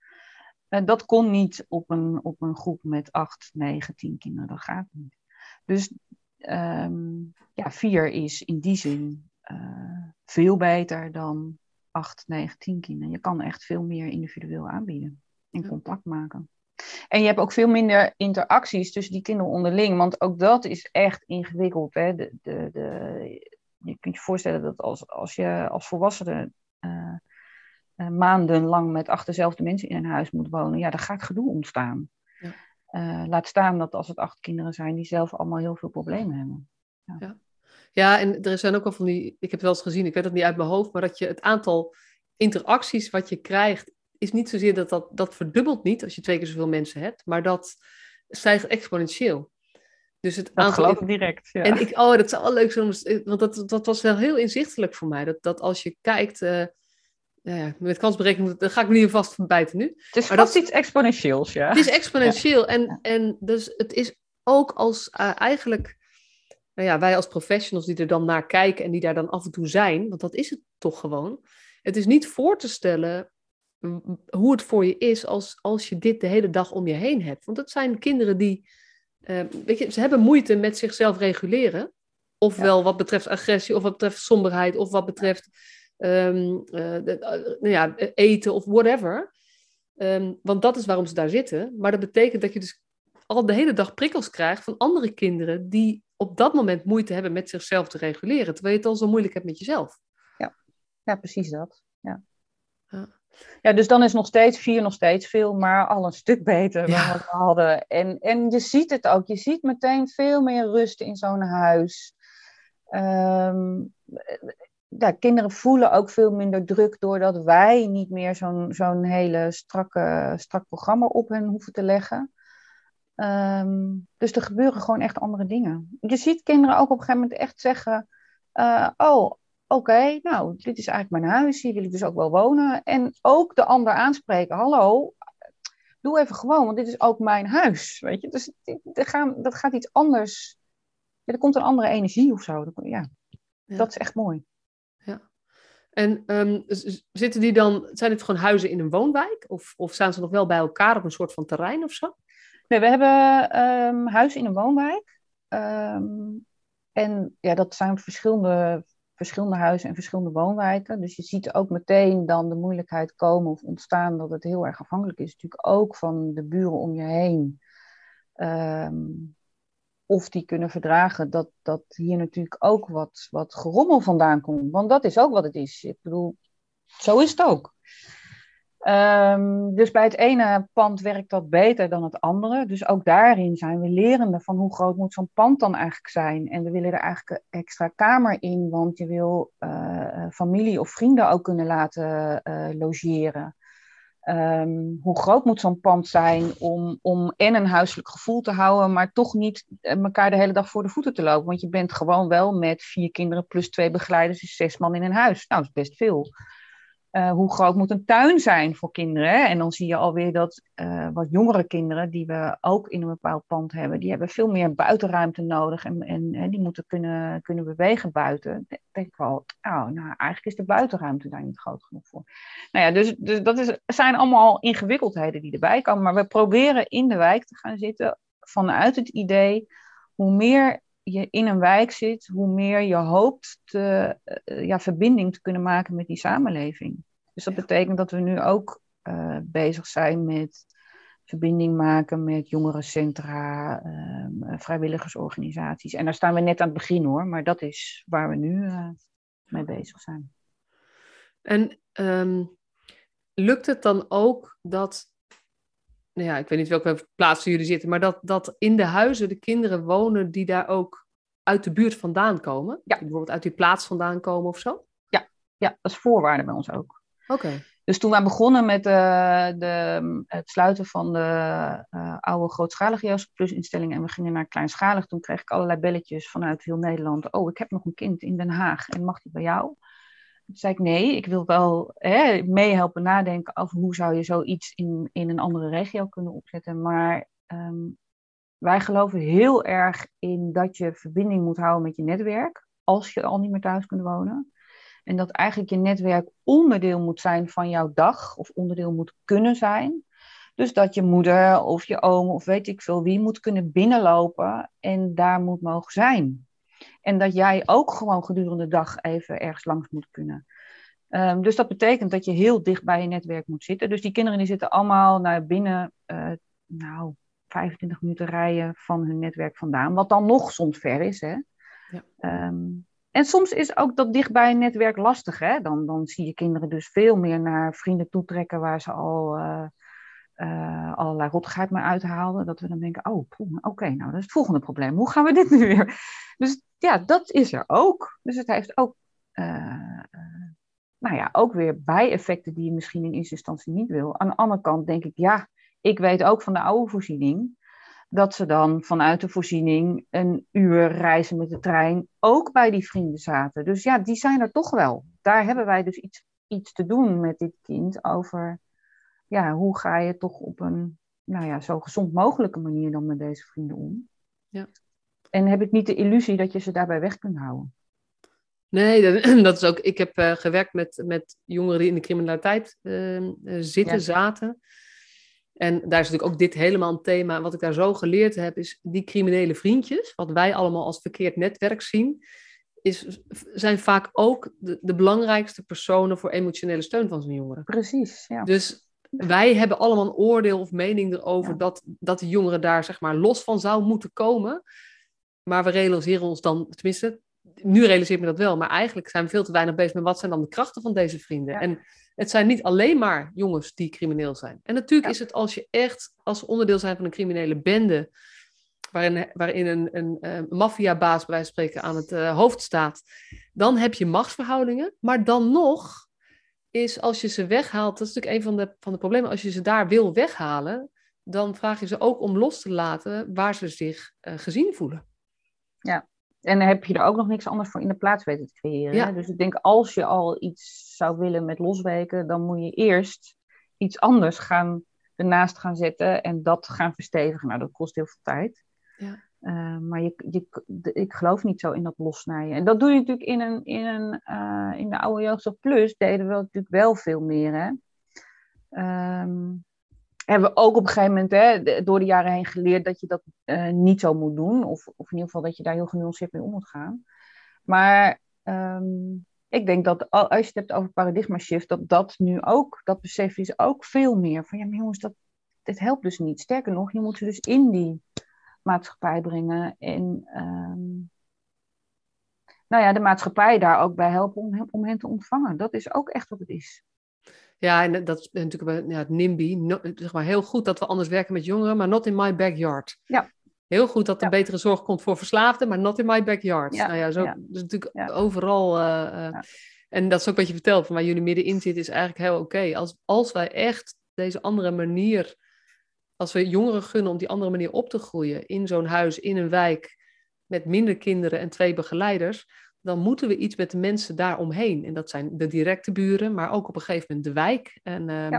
En dat kon niet op een, op een groep met acht, negen, tien kinderen. Dat gaat niet. Dus um, ja, vier is in die zin uh, veel beter dan acht, negen, tien kinderen. Je kan echt veel meer individueel aanbieden en contact maken. En je hebt ook veel minder interacties tussen die kinderen onderling, want ook dat is echt ingewikkeld. Hè? De, de, de, je kunt je voorstellen dat als, als je als volwassene uh, uh, maandenlang met acht dezelfde mensen in een huis moet wonen, ja, daar gaat gedoe ontstaan. Ja. Uh, laat staan dat als het acht kinderen zijn die zelf allemaal heel veel problemen hebben. Ja. ja. Ja. en er zijn ook wel van die, ik heb het wel eens gezien, ik weet het niet uit mijn hoofd, maar dat je het aantal interacties wat je krijgt, is niet zozeer dat dat, dat verdubbelt niet als je twee keer zoveel mensen hebt, maar dat stijgt exponentieel. Dus het dat aantal... geloof ik direct. Ja. En ik, oh, dat zou wel leuk zijn, want dat, dat was wel heel inzichtelijk voor mij. Dat, dat als je kijkt, uh, ja, met kansberekening, daar ga ik me niet vast van bijten nu. Het is maar dat, iets exponentieels, ja. Het is exponentieel. Ja. En, en dus het is ook als uh, eigenlijk, nou ja, wij als professionals die er dan naar kijken en die daar dan af en toe zijn, want dat is het toch gewoon. Het is niet voor te stellen hoe het voor je is als, als je dit de hele dag om je heen hebt. Want dat zijn kinderen die, uh, weet je, ze hebben moeite met zichzelf reguleren. Ofwel ja. wat betreft agressie, of wat betreft somberheid, of wat betreft um, uh, de, uh, nou ja, eten of whatever. Um, want dat is waarom ze daar zitten. Maar dat betekent dat je dus al de hele dag prikkels krijgt van andere kinderen die op dat moment moeite hebben met zichzelf te reguleren, terwijl je het al zo moeilijk hebt met jezelf. Ja, ja precies dat. Ja. ja. Ja, dus dan is nog steeds vier nog steeds veel, maar al een stuk beter dan wat we hadden. En, en je ziet het ook. Je ziet meteen veel meer rust in zo'n huis. Um, ja, kinderen voelen ook veel minder druk doordat wij niet meer zo'n zo'n hele strakke, strak programma op hen hoeven te leggen. Um, dus er gebeuren gewoon echt andere dingen. Je ziet kinderen ook op een gegeven moment echt zeggen: uh, Oh, oké, okay, nou, dit is eigenlijk mijn huis, hier wil ik dus ook wel wonen. En ook de ander aanspreken: Hallo, doe even gewoon, want dit is ook mijn huis. Weet je, dus dat gaat, dat gaat iets anders. Ja, er komt een andere energie of zo. Ja, ja. dat is echt mooi. En um, zitten die dan, zijn het gewoon huizen in een woonwijk? Of, of staan ze nog wel bij elkaar op een soort van terrein of zo? Nee, we hebben um, huizen in een woonwijk. Um, en ja, dat zijn verschillende verschillende huizen en verschillende woonwijken. Dus je ziet ook meteen dan de moeilijkheid komen of ontstaan dat het heel erg afhankelijk is natuurlijk ook van de buren om je heen. Ehm, of die kunnen verdragen dat, dat hier natuurlijk ook wat, wat gerommel vandaan komt. Want dat is ook wat het is. Ik bedoel, zo is het ook. Ehm, dus bij het ene pand werkt dat beter dan het andere. Dus ook daarin zijn we lerende van hoe groot moet zo'n pand dan eigenlijk zijn. En we willen er eigenlijk een extra kamer in, want je wil uh, familie of vrienden ook kunnen laten uh, logeren. Um, hoe groot moet zo'n pand zijn om, om en een huiselijk gevoel te houden, maar toch niet elkaar de hele dag voor de voeten te lopen? Want je bent gewoon wel met vier kinderen plus twee begeleiders, dus zes man in een huis. Nou, dat is best veel. Uh, hoe groot moet een tuin zijn voor kinderen? En dan zie je alweer dat uh, wat jongere kinderen, die we ook in een bepaald pand hebben, die hebben veel meer buitenruimte nodig en, en, en die moeten kunnen, kunnen bewegen buiten. Dan denk ik wel, oh, nou, eigenlijk is de buitenruimte daar niet groot genoeg voor. Nou ja, dus, dus dat is, zijn allemaal ingewikkeldheden die erbij komen. Maar we proberen in de wijk te gaan zitten vanuit het idee, hoe meer je in een wijk zit, hoe meer je hoopt te, uh, ja, verbinding te kunnen maken met die samenleving. Dus dat betekent dat we nu ook uh, bezig zijn met verbinding maken met jongerencentra, uh, vrijwilligersorganisaties. En daar staan we net aan het begin hoor, maar dat is waar we nu mee bezig zijn. En um, lukt het dan ook dat nou ja, ik weet niet welke plaatsen jullie zitten, maar dat, dat in de huizen de kinderen wonen die daar ook uit de buurt vandaan komen? Ja. Die bijvoorbeeld uit die plaats vandaan komen of zo? Ja, ja dat is voorwaarde bij ons ook. Oké. Dus toen wij begonnen met uh, de, het sluiten van de uh, oude grootschalige Joost Plus instellingen en we gingen naar kleinschalig, toen kreeg ik allerlei belletjes vanuit heel Nederland. Oh, ik heb nog een kind in Den Haag en mag die bij jou? Zei ik nee, ik wil wel hè, meehelpen nadenken over hoe zou je zoiets in, in een andere regio kunnen opzetten. Maar um, wij geloven heel erg in dat je verbinding moet houden met je netwerk als je al niet meer thuis kunt wonen. En dat eigenlijk je netwerk onderdeel moet zijn van jouw dag of onderdeel moet kunnen zijn. Dus dat je moeder of je oom of weet ik veel wie moet kunnen binnenlopen en daar moet mogen zijn. En dat jij ook gewoon gedurende de dag even ergens langs moet kunnen. Um, dus dat betekent dat je heel dicht bij je netwerk moet zitten. Dus die kinderen die zitten allemaal naar binnen, uh, nou, 25 minuten rijden van hun netwerk vandaan. Wat dan nog soms ver is. Hè? Ja. Um, en soms is ook dat dicht bij een netwerk lastig. Hè? Dan, dan zie je kinderen dus veel meer naar vrienden toetrekken waar ze al uh, uh, allerlei rottigheid mee uithaalden. Dat we dan denken, oh, oké, nou dat is het volgende probleem. Hoe gaan we dit nu weer? Dus ja, dat is er ook. Dus het heeft ook, uh, nou ja, ook weer bijeffecten die je misschien in eerste instantie niet wil. Aan de andere kant denk ik, ja, ik weet ook van de oude voorziening dat ze dan vanuit de voorziening een uur reizen met de trein ook bij die vrienden zaten. Dus ja, die zijn er toch wel. Daar hebben wij dus iets, iets te doen met dit kind over, ja, hoe ga je toch op een, nou ja, zo gezond mogelijke manier dan met deze vrienden om. Ja. En heb ik niet de illusie dat je ze daarbij weg kunt houden. Nee, dat, dat is ook. Ik heb uh, gewerkt met, met jongeren die in de criminaliteit uh, zitten, ja. zaten. En daar is natuurlijk ook dit helemaal een thema. Wat ik daar zo geleerd heb, is die criminele vriendjes, wat wij allemaal als verkeerd netwerk zien, is, zijn vaak ook de, de belangrijkste personen voor emotionele steun van zo'n jongeren. Precies, ja. Dus wij hebben allemaal een oordeel of mening erover ja. dat, dat de jongeren daar zeg maar los van zou moeten komen. Maar we realiseren ons dan, tenminste, nu realiseer ik me dat wel, maar eigenlijk zijn we veel te weinig bezig met wat zijn dan de krachten van deze vrienden. Ja. En het zijn niet alleen maar jongens die crimineel zijn. En natuurlijk ja. is het als je echt als onderdeel zijn van een criminele bende, waarin, waarin een, een, een maffiabaas bij wijze van spreken aan het uh, hoofd staat, dan heb je machtsverhoudingen. Maar dan nog is als je ze weghaalt, dat is natuurlijk een van de, van de problemen, als je ze daar wil weghalen, dan vraag je ze ook om los te laten waar ze zich uh, gezien voelen. Ja, en dan heb je er ook nog niks anders voor in de plaats weten te creëren. Ja. Dus ik denk, als je al iets zou willen met losweken, dan moet je eerst iets anders gaan ernaast gaan zetten en dat gaan verstevigen. Nou, dat kost heel veel tijd. Ja. Uh, maar je, je, ik geloof niet zo in dat lossnijden. En dat doe je natuurlijk in, een, in, uh, in de oude jeugdzorg plus, deden we natuurlijk wel veel meer. Hè? Um, hebben we ook op een gegeven moment hè, door de jaren heen geleerd dat je dat uh, niet zo moet doen. Of, of in ieder geval dat je daar heel genuanceerd mee om moet gaan. Maar ehm, ik denk dat als je het hebt over paradigma shift, dat dat nu ook, dat besef is ook veel meer. Van ja, maar jongens, dat, dit helpt dus niet. Sterker nog, je moet ze dus in die maatschappij brengen. En ehm, nou ja, de maatschappij daar ook bij helpen om, om hen te ontvangen. Dat is ook echt wat het is. Ja, en dat is natuurlijk ja, het NIMBY. zeg maar heel goed dat we anders werken met jongeren, maar not in my backyard. Ja. Heel goed dat er betere zorg komt voor verslaafden, maar not in my backyard. Ja. Nou ja, zo ja. dus natuurlijk overal. Uh, uh, en dat is ook wat je vertelt, van waar jullie middenin zitten, is eigenlijk heel oké. Als, als wij echt deze andere manier, als we jongeren gunnen om die andere manier op te groeien, in zo'n huis, in een wijk, met minder kinderen en twee begeleiders, dan moeten we iets met de mensen daaromheen. En dat zijn de directe buren, maar ook op een gegeven moment de wijk. En, uh,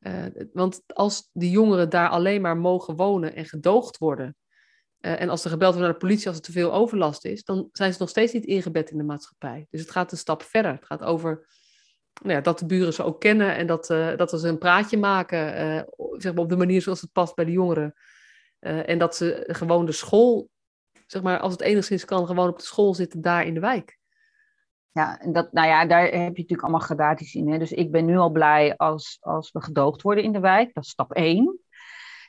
uh, want als die jongeren daar alleen maar mogen wonen en gedoogd worden, uh, en als er gebeld wordt naar de politie als er te veel overlast is, dan zijn ze nog steeds niet ingebed in de maatschappij. Dus het gaat een stap verder. Het gaat over nou ja, dat de buren ze ook kennen en dat, dat ze een praatje maken, zeg maar op de manier zoals het past bij de jongeren. en dat ze gewoon de school zeg maar, als het enigszins kan, gewoon op de school zitten daar in de wijk. Ja, en dat, nou ja, daar heb je natuurlijk allemaal gradaties in. Hè? Dus ik ben nu al blij als, als we gedoogd worden in de wijk. Dat is stap één.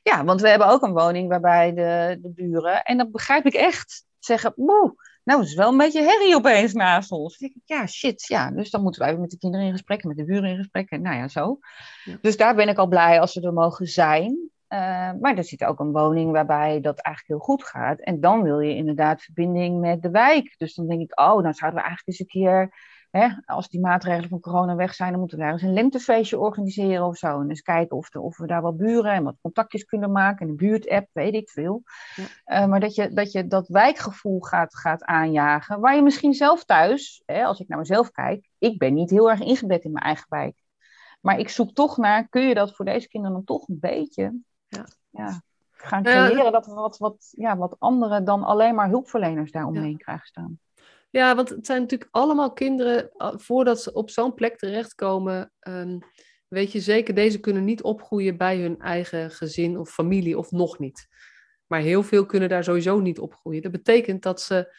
Ja, want we hebben ook een woning waarbij de, de buren, en dat begrijp ik echt, zeggen, moe, nou, het is wel een beetje herrie opeens naast ons. ik, ja, shit, ja. Dus dan moeten wij met de kinderen in gesprek, met de buren in gesprek. Nou ja, zo. Ja. Dus daar ben ik al blij als we er mogen zijn. Uh, maar er zit ook een woning waarbij dat eigenlijk heel goed gaat. En dan wil je inderdaad verbinding met de wijk. Dus dan denk ik, oh, dan zouden we eigenlijk eens een keer, hè, als die maatregelen van corona weg zijn, dan moeten we daar eens een lentefeestje organiseren of zo. En eens kijken of, de, of we daar wat buren en wat contactjes kunnen maken. En een buurtapp, weet ik veel. Ja. Uh, maar dat je, dat je dat wijkgevoel gaat, gaat aanjagen. Waar je misschien zelf thuis, hè, als ik naar mezelf kijk, ik ben niet heel erg ingebed in mijn eigen wijk. Maar ik zoek toch naar, kun je dat voor deze kinderen dan toch een beetje ja. ja. gaan creëren dat we wat, wat, ja, wat anderen dan alleen maar hulpverleners daaromheen ja. krijgen staan. Ja, want het zijn natuurlijk allemaal kinderen, voordat ze op zo'n plek terechtkomen, um, weet je zeker, deze kunnen niet opgroeien bij hun eigen gezin of familie of nog niet. Maar heel veel kunnen daar sowieso niet opgroeien. Dat betekent dat ze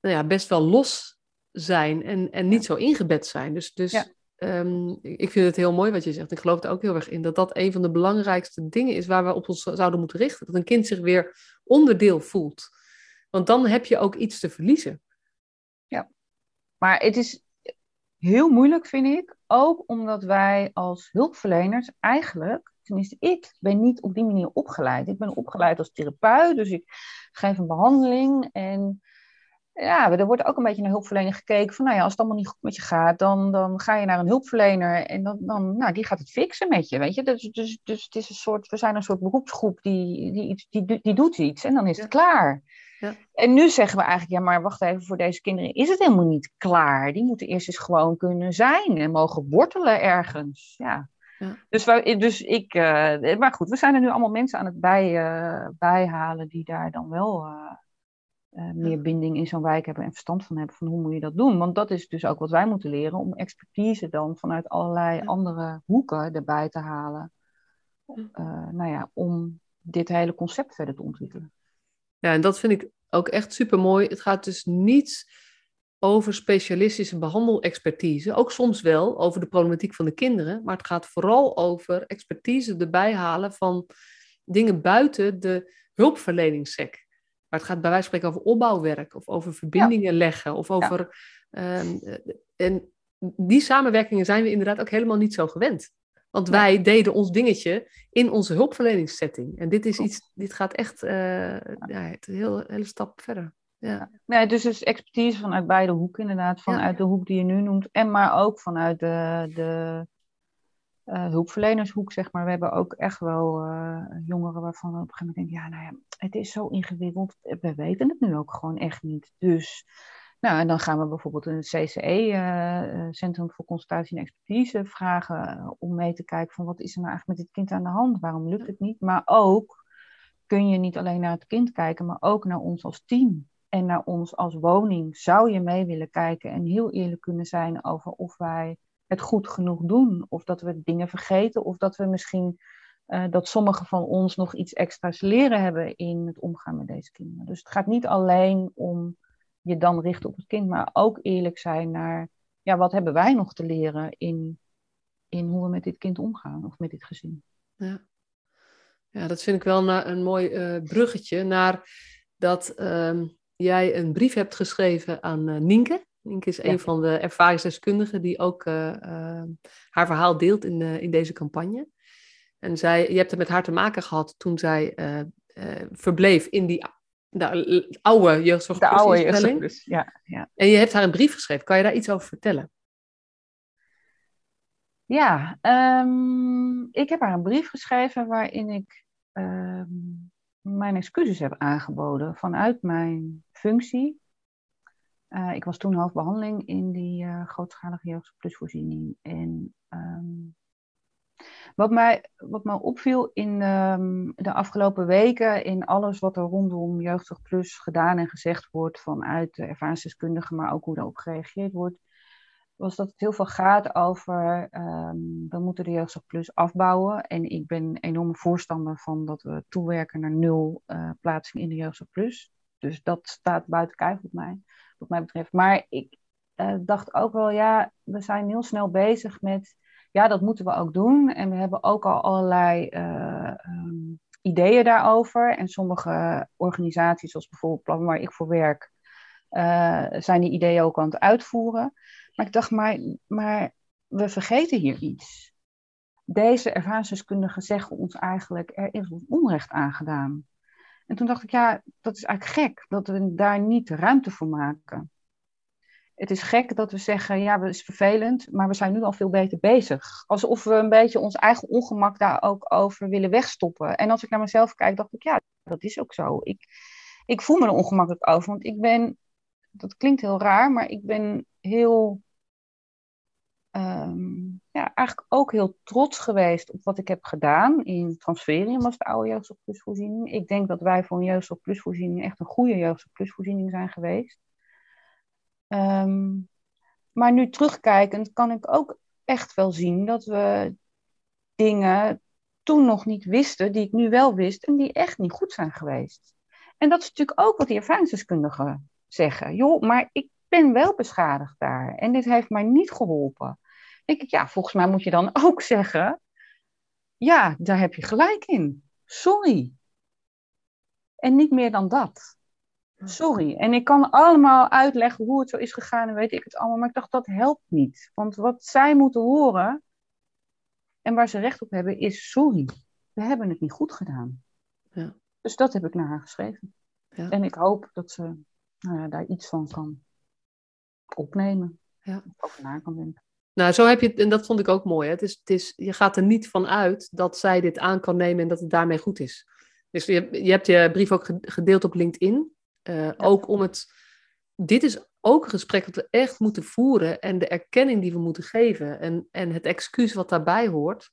nou ja, best wel los zijn en, en niet zo ingebed zijn. Dus, dus ja. Um, ik vind het heel mooi wat je zegt. Ik geloof er ook heel erg in dat dat een van de belangrijkste dingen is waar we op ons zouden moeten richten. Dat een kind zich weer onderdeel voelt. Want dan heb je ook iets te verliezen. Maar het is heel moeilijk, vind ik. Ook omdat wij als hulpverleners eigenlijk, tenminste ik, ben niet op die manier opgeleid. Ik ben opgeleid als therapeut, dus ik geef een behandeling en ja, er wordt ook een beetje naar hulpverlening gekeken. Van nou ja, als het allemaal niet goed met je gaat, dan, dan ga je naar een hulpverlener en dan, dan, nou, die gaat het fixen met je. Weet je? Dus, dus, dus het is een soort, we zijn een soort beroepsgroep die, die, iets, die, die doet iets en dan is het klaar. Ja. En nu zeggen we eigenlijk, ja, maar wacht even, voor deze kinderen is het helemaal niet klaar. Die moeten eerst eens gewoon kunnen zijn en mogen wortelen ergens. Ja. ja. Dus, dus ik, uh, maar goed, we zijn er nu allemaal mensen aan het bij, uh, bijhalen die daar dan wel. Uh, uh, meer binding in zo'n wijk hebben en verstand van hebben van hoe moet je dat doen. Want dat is dus ook wat wij moeten leren om expertise dan vanuit allerlei andere hoeken erbij te halen. Nou ja, om dit hele concept verder te ontwikkelen. Ja, en dat vind ik ook echt super mooi. Het gaat dus niet over specialistische behandelexpertise, ook soms wel over de problematiek van de kinderen, maar het gaat vooral over expertise erbij halen van dingen buiten de hulpverleningssec. Maar het gaat bij wijze van spreken over opbouwwerk of over verbindingen leggen of over. Ehm, en die samenwerkingen zijn we inderdaad ook helemaal niet zo gewend. Want wij deden ons dingetje in onze hulpverleningssetting. En dit is iets, dit gaat echt uh, ja, een heel, hele stap verder. Ja. Nee, dus het is expertise vanuit beide hoeken, inderdaad. Vanuit de hoek die je nu noemt. En maar ook vanuit de, de uh, hulpverlenershoek, zeg maar. We hebben ook echt wel uh, jongeren waarvan we op een gegeven moment denken, ja, nou ja, het is zo ingewikkeld. We weten het nu ook gewoon echt niet. Dus, nou, en dan gaan we bijvoorbeeld een CCE, uh, Centrum voor Consultatie en Expertise, vragen om mee te kijken van wat is er nou eigenlijk met dit kind aan de hand? Waarom lukt het niet? Maar ook kun je niet alleen naar het kind kijken, maar ook naar ons als team. En naar ons als woning zou je mee willen kijken en heel eerlijk kunnen zijn over of wij het goed genoeg doen. Of dat we dingen vergeten. Of dat we misschien dat sommigen van ons nog iets extra's leren hebben in het omgaan met deze kinderen. Dus het gaat niet alleen om je dan richt op het kind, maar ook eerlijk zijn naar, ja, wat hebben wij nog te leren in, in hoe we met dit kind omgaan of met dit gezin. Ja, ja dat vind ik wel een mooi uh, bruggetje naar dat ehm, jij een brief hebt geschreven aan uh, Nienke. Nienke is een van de ervaringsdeskundigen die ook uh, haar verhaal deelt in, in deze campagne. En zij, je hebt het met haar te maken gehad toen zij verbleef in die de oude jeugdzorg De oude jeugdzorg ja, ja. En je hebt haar een brief geschreven. Kan je daar iets over vertellen? Ja, um, ik heb haar een brief geschreven waarin ik um, mijn excuses heb aangeboden vanuit mijn functie. Uh, ik was toen hoofdbehandeling in die uh, grootschalige jeugdzorgplusvoorziening. En um, wat mij, wat mij opviel in um, de afgelopen weken, in alles wat er rondom Jeugdzorg Plus gedaan en gezegd wordt vanuit de ervaringsdeskundigen, maar ook hoe daarop gereageerd wordt, was dat het heel veel gaat over um, we moeten de Jeugdzorg Plus afbouwen. En ik ben een enorme voorstander van dat we toewerken naar nul uh, plaatsing in de Jeugdzorg Plus. Dus dat staat buiten kijf op mij, wat mij betreft. Maar ik uh, dacht ook wel, ja, we zijn heel snel bezig met ja, dat moeten we ook doen. En we hebben ook al allerlei uh, um, ideeën daarover. En sommige organisaties, zoals bijvoorbeeld Plan waar ik voor werk, uh, zijn die ideeën ook aan het uitvoeren. Maar ik dacht, maar, maar we vergeten hier iets. Deze ervaringsdeskundigen zeggen ons eigenlijk, er is onrecht aangedaan. En toen dacht ik, ja, dat is eigenlijk gek dat we daar niet ruimte voor maken het is gek dat we zeggen, ja, het is vervelend, maar we zijn nu al veel beter bezig. Alsof we een beetje ons eigen ongemak daar ook over willen wegstoppen. En als ik naar mezelf kijk, dacht ik, ja, dat is ook zo. Ik, ik voel me er ongemakkelijk over, want ik ben, dat klinkt heel raar, maar ik ben heel, um, ja, eigenlijk ook heel trots geweest op wat ik heb gedaan in Transferium als de oude jeugdzorgplusvoorziening. Ik denk dat wij voor een jeugdzorgplusvoorziening echt een goede jeugdzorgplusvoorziening zijn geweest. Um, maar nu terugkijkend kan ik ook echt wel zien dat we dingen toen nog niet wisten, die ik nu wel wist en die echt niet goed zijn geweest. En dat is natuurlijk ook wat die ervaringsdeskundigen zeggen. Joh, maar ik ben wel beschadigd daar en dit heeft mij niet geholpen. Denk ik, ja, volgens mij moet je dan ook zeggen, ja, daar heb je gelijk in. Sorry. En niet meer dan dat. Sorry. En ik kan allemaal uitleggen hoe het zo is gegaan en weet ik het allemaal. Maar ik dacht, dat helpt niet. Want wat zij moeten horen en waar ze recht op hebben is sorry. We hebben het niet goed gedaan. Ja. Dus dat heb ik naar haar geschreven. Ja. En ik hoop dat ze nou ja, daar iets van kan opnemen. Ja. Over na kan denken. Nou, zo heb je en dat vond ik ook mooi. Hè? Het is, het is, je gaat er niet van uit dat zij dit aan kan nemen en dat het daarmee goed is. Dus je, je hebt je brief ook gedeeld op LinkedIn. Uh, Ook om het. Dit is ook een gesprek dat we echt moeten voeren en de erkenning die we moeten geven en, en het excuus wat daarbij hoort.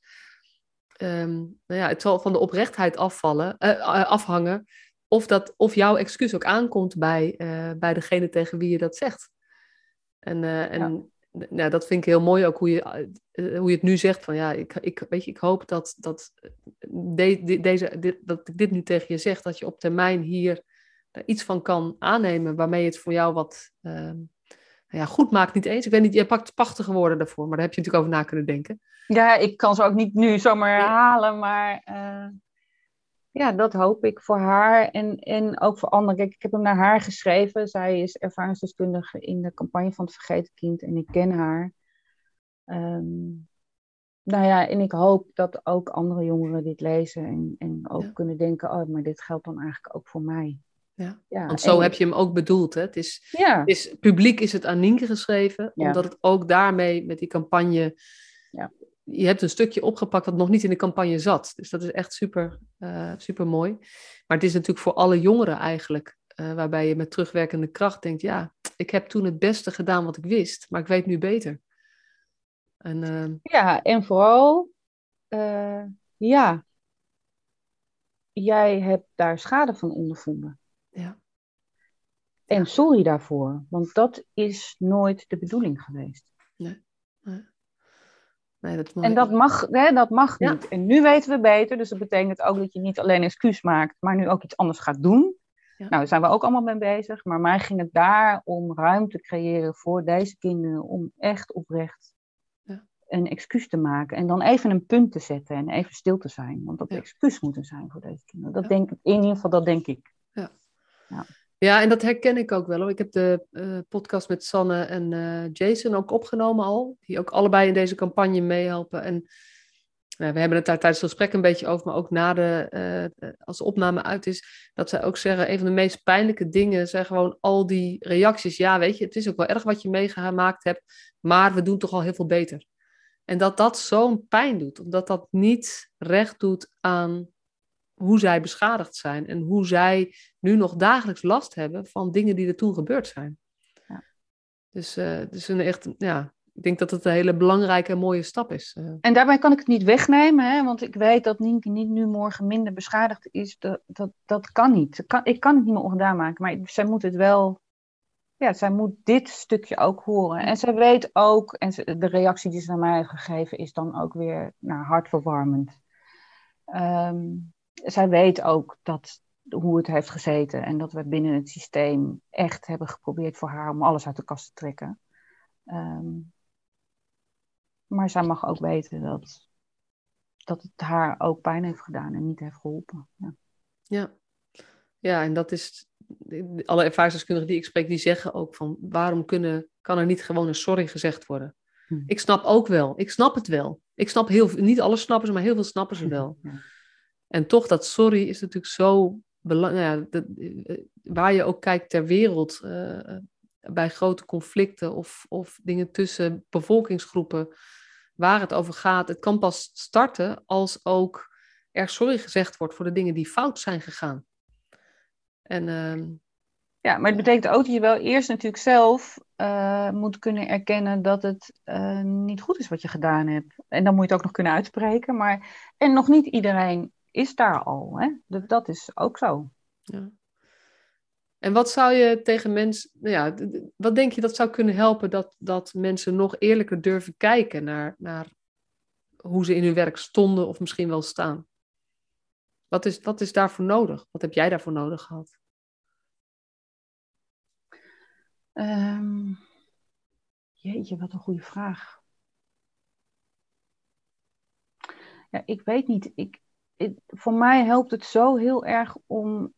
Um, nou ja, het zal van de oprechtheid afvallen, uh, afhangen of, dat, of jouw excuus ook aankomt bij, uh, bij degene tegen wie je dat zegt. En, en ja. nou, dat vind ik heel mooi ook hoe je, hoe je het nu zegt. Van ja, ik, ik, weet je, ik hoop dat, dat, de, de, deze, dit, dat ik dit nu tegen je zeg, dat je op termijn hier iets van kan aannemen waarmee het voor jou wat uh, nou ja, goed maakt. Niet eens. Ik weet niet, je pakt prachtige woorden daarvoor, maar daar heb je natuurlijk over na kunnen denken. Ja, ik kan ze ook niet nu zomaar herhalen, maar uh, ja, dat hoop ik voor haar en, en ook voor anderen. Kijk, ik heb hem naar haar geschreven. Zij is ervaringsdeskundige in de campagne van het Vergeten Kind en ik ken haar. Um, nou ja, en ik hoop dat ook andere jongeren dit lezen en, en ook kunnen denken, oh, maar dit geldt dan eigenlijk ook voor mij. Ja. ja Want zo heb je hem ook bedoeld. Hè? Het is, ja. is, publiek is het aan Nienke geschreven, omdat het ook daarmee met die campagne. Ja. Je hebt een stukje opgepakt dat nog niet in de campagne zat. Dus dat is echt super, uh, super mooi. Maar het is natuurlijk voor alle jongeren eigenlijk, uh, waarbij je met terugwerkende kracht denkt: ja, ik heb toen het beste gedaan wat ik wist, maar ik weet nu beter. En, uh... Ja, en vooral, ja, jij hebt daar schade van ondervonden. Ja. En sorry daarvoor, want dat is nooit de bedoeling geweest. Nee. nee. nee dat en dat mag, hè, dat mag niet. En nu weten we beter, dus dat betekent ook dat je niet alleen excuus maakt, maar nu ook iets anders gaat doen. Nou, daar zijn we ook allemaal mee bezig. Maar mij ging het daar om ruimte creëren voor deze kinderen. Om echt oprecht Ja. een excuus te maken. En dan even een punt te zetten en even stil te zijn. Want dat Ja. excuus moet er zijn voor deze kinderen. Dat Ja. denk ik, in ieder geval, dat denk ik. Ja, en dat herken ik ook wel. Hoor. Ik heb de eh, podcast met Sanne en eh, Jason ook opgenomen al. Die ook allebei in deze campagne meehelpen. En nou, we hebben het daar tijdens het gesprek een beetje over, maar ook na de, eh, als de opname uit is, dat zij ook zeggen, een van de meest pijnlijke dingen zijn gewoon al die reacties. Ja, weet je, het is ook wel erg wat je meegemaakt hebt, maar we doen toch al heel veel beter. En dat dat zo'n pijn doet, omdat dat niet recht doet aan hoe zij beschadigd zijn en hoe zij nu nog dagelijks last hebben van dingen die er toen gebeurd zijn. Ja. Dus is een echt, ja, ik denk dat het een hele belangrijke en mooie stap is. eh. En daarbij kan ik het niet wegnemen, hè, want ik weet dat Nienke niet nu morgen minder beschadigd is. Dat, dat, dat kan niet. Ik kan, ik kan het niet meer ongedaan maken, maar zij moet het wel. Ja, zij moet dit stukje ook horen. En zij weet ook, en de reactie die ze naar mij heeft gegeven is dan ook weer nou, hartverwarmend. Ehm, zij weet ook dat, hoe het heeft gezeten en dat we binnen het systeem echt hebben geprobeerd voor haar om alles uit de kast te trekken. Ehm, maar zij mag ook weten dat, dat het haar ook pijn heeft gedaan en niet heeft geholpen. Ja. Ja. ja, en dat is, alle ervaringsdeskundigen die ik spreek, die zeggen ook van, waarom kunnen, kan er niet gewoon een sorry gezegd worden? Hm. Ik snap ook wel, ik snap het wel. Ik snap heel veel, niet alles snappen ze, maar heel veel snappen ze wel. Ja. En toch, dat sorry is natuurlijk zo Ja, dat- eh, waar je ook kijkt ter wereld, eh, bij grote conflicten of, of dingen tussen bevolkingsgroepen, waar het over gaat. Het kan pas starten als ook er sorry gezegd wordt voor de dingen die fout zijn gegaan. En ehm, Ja, maar het betekent ook dat je wel eerst natuurlijk zelf eh, moet kunnen erkennen dat het niet goed is wat je gedaan hebt. En dan moet je het ook nog kunnen uitspreken. Maar... En nog niet iedereen is daar al. Hè? Dat, dat is ook zo. Ja. En wat zou je tegen mensen, nou ja, wat denk je dat zou kunnen helpen dat, dat mensen nog eerlijker durven kijken naar, naar hoe ze in hun werk stonden of misschien wel staan? Wat is, wat is daarvoor nodig? Wat heb jij daarvoor nodig gehad? Ehm, jeetje, wat een goede vraag. Ja, ik weet niet. Ik, voor mij helpt het zo heel erg om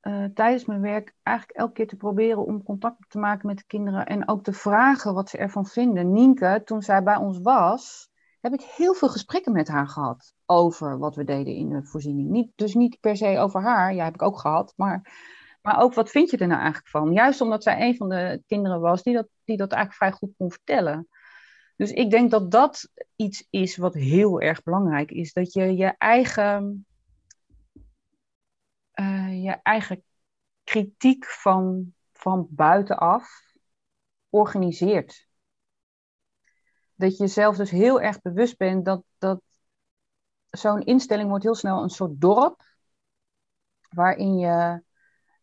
eh, tijdens mijn werk eigenlijk elke keer te proberen om contact te maken met de kinderen en ook te vragen wat ze ervan vinden. Nienke, toen zij bij ons was, heb ik heel veel gesprekken met haar gehad over wat we deden in de voorziening. Niet, dus niet per se over haar, ja, heb ik ook gehad, maar, maar ook wat vind je er nou eigenlijk van? Juist omdat zij een van de kinderen was die dat, die dat eigenlijk vrij goed kon vertellen. Dus ik denk dat dat iets is wat heel erg belangrijk is. Dat je je eigen, eh, je eigen kritiek van, van buitenaf organiseert. Dat je zelf dus heel erg bewust bent dat, dat zo'n instelling wordt heel snel een soort dorp. Waarin je,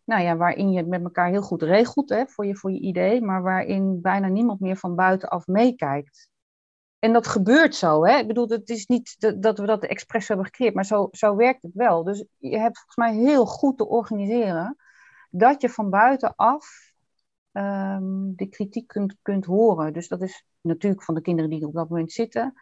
nou ja, waarin je het met elkaar heel goed regelt hè, voor, je, voor je idee. Maar waarin bijna niemand meer van buitenaf meekijkt. En dat gebeurt zo. Hè? Ik bedoel, het is niet dat- we dat expres hebben gecreëerd, maar zo, zo werkt het wel. Dus je hebt volgens mij heel goed te organiseren dat je van buitenaf ehm de kritiek kunt, kunt horen. Dus dat is natuurlijk van de kinderen die op dat moment zitten,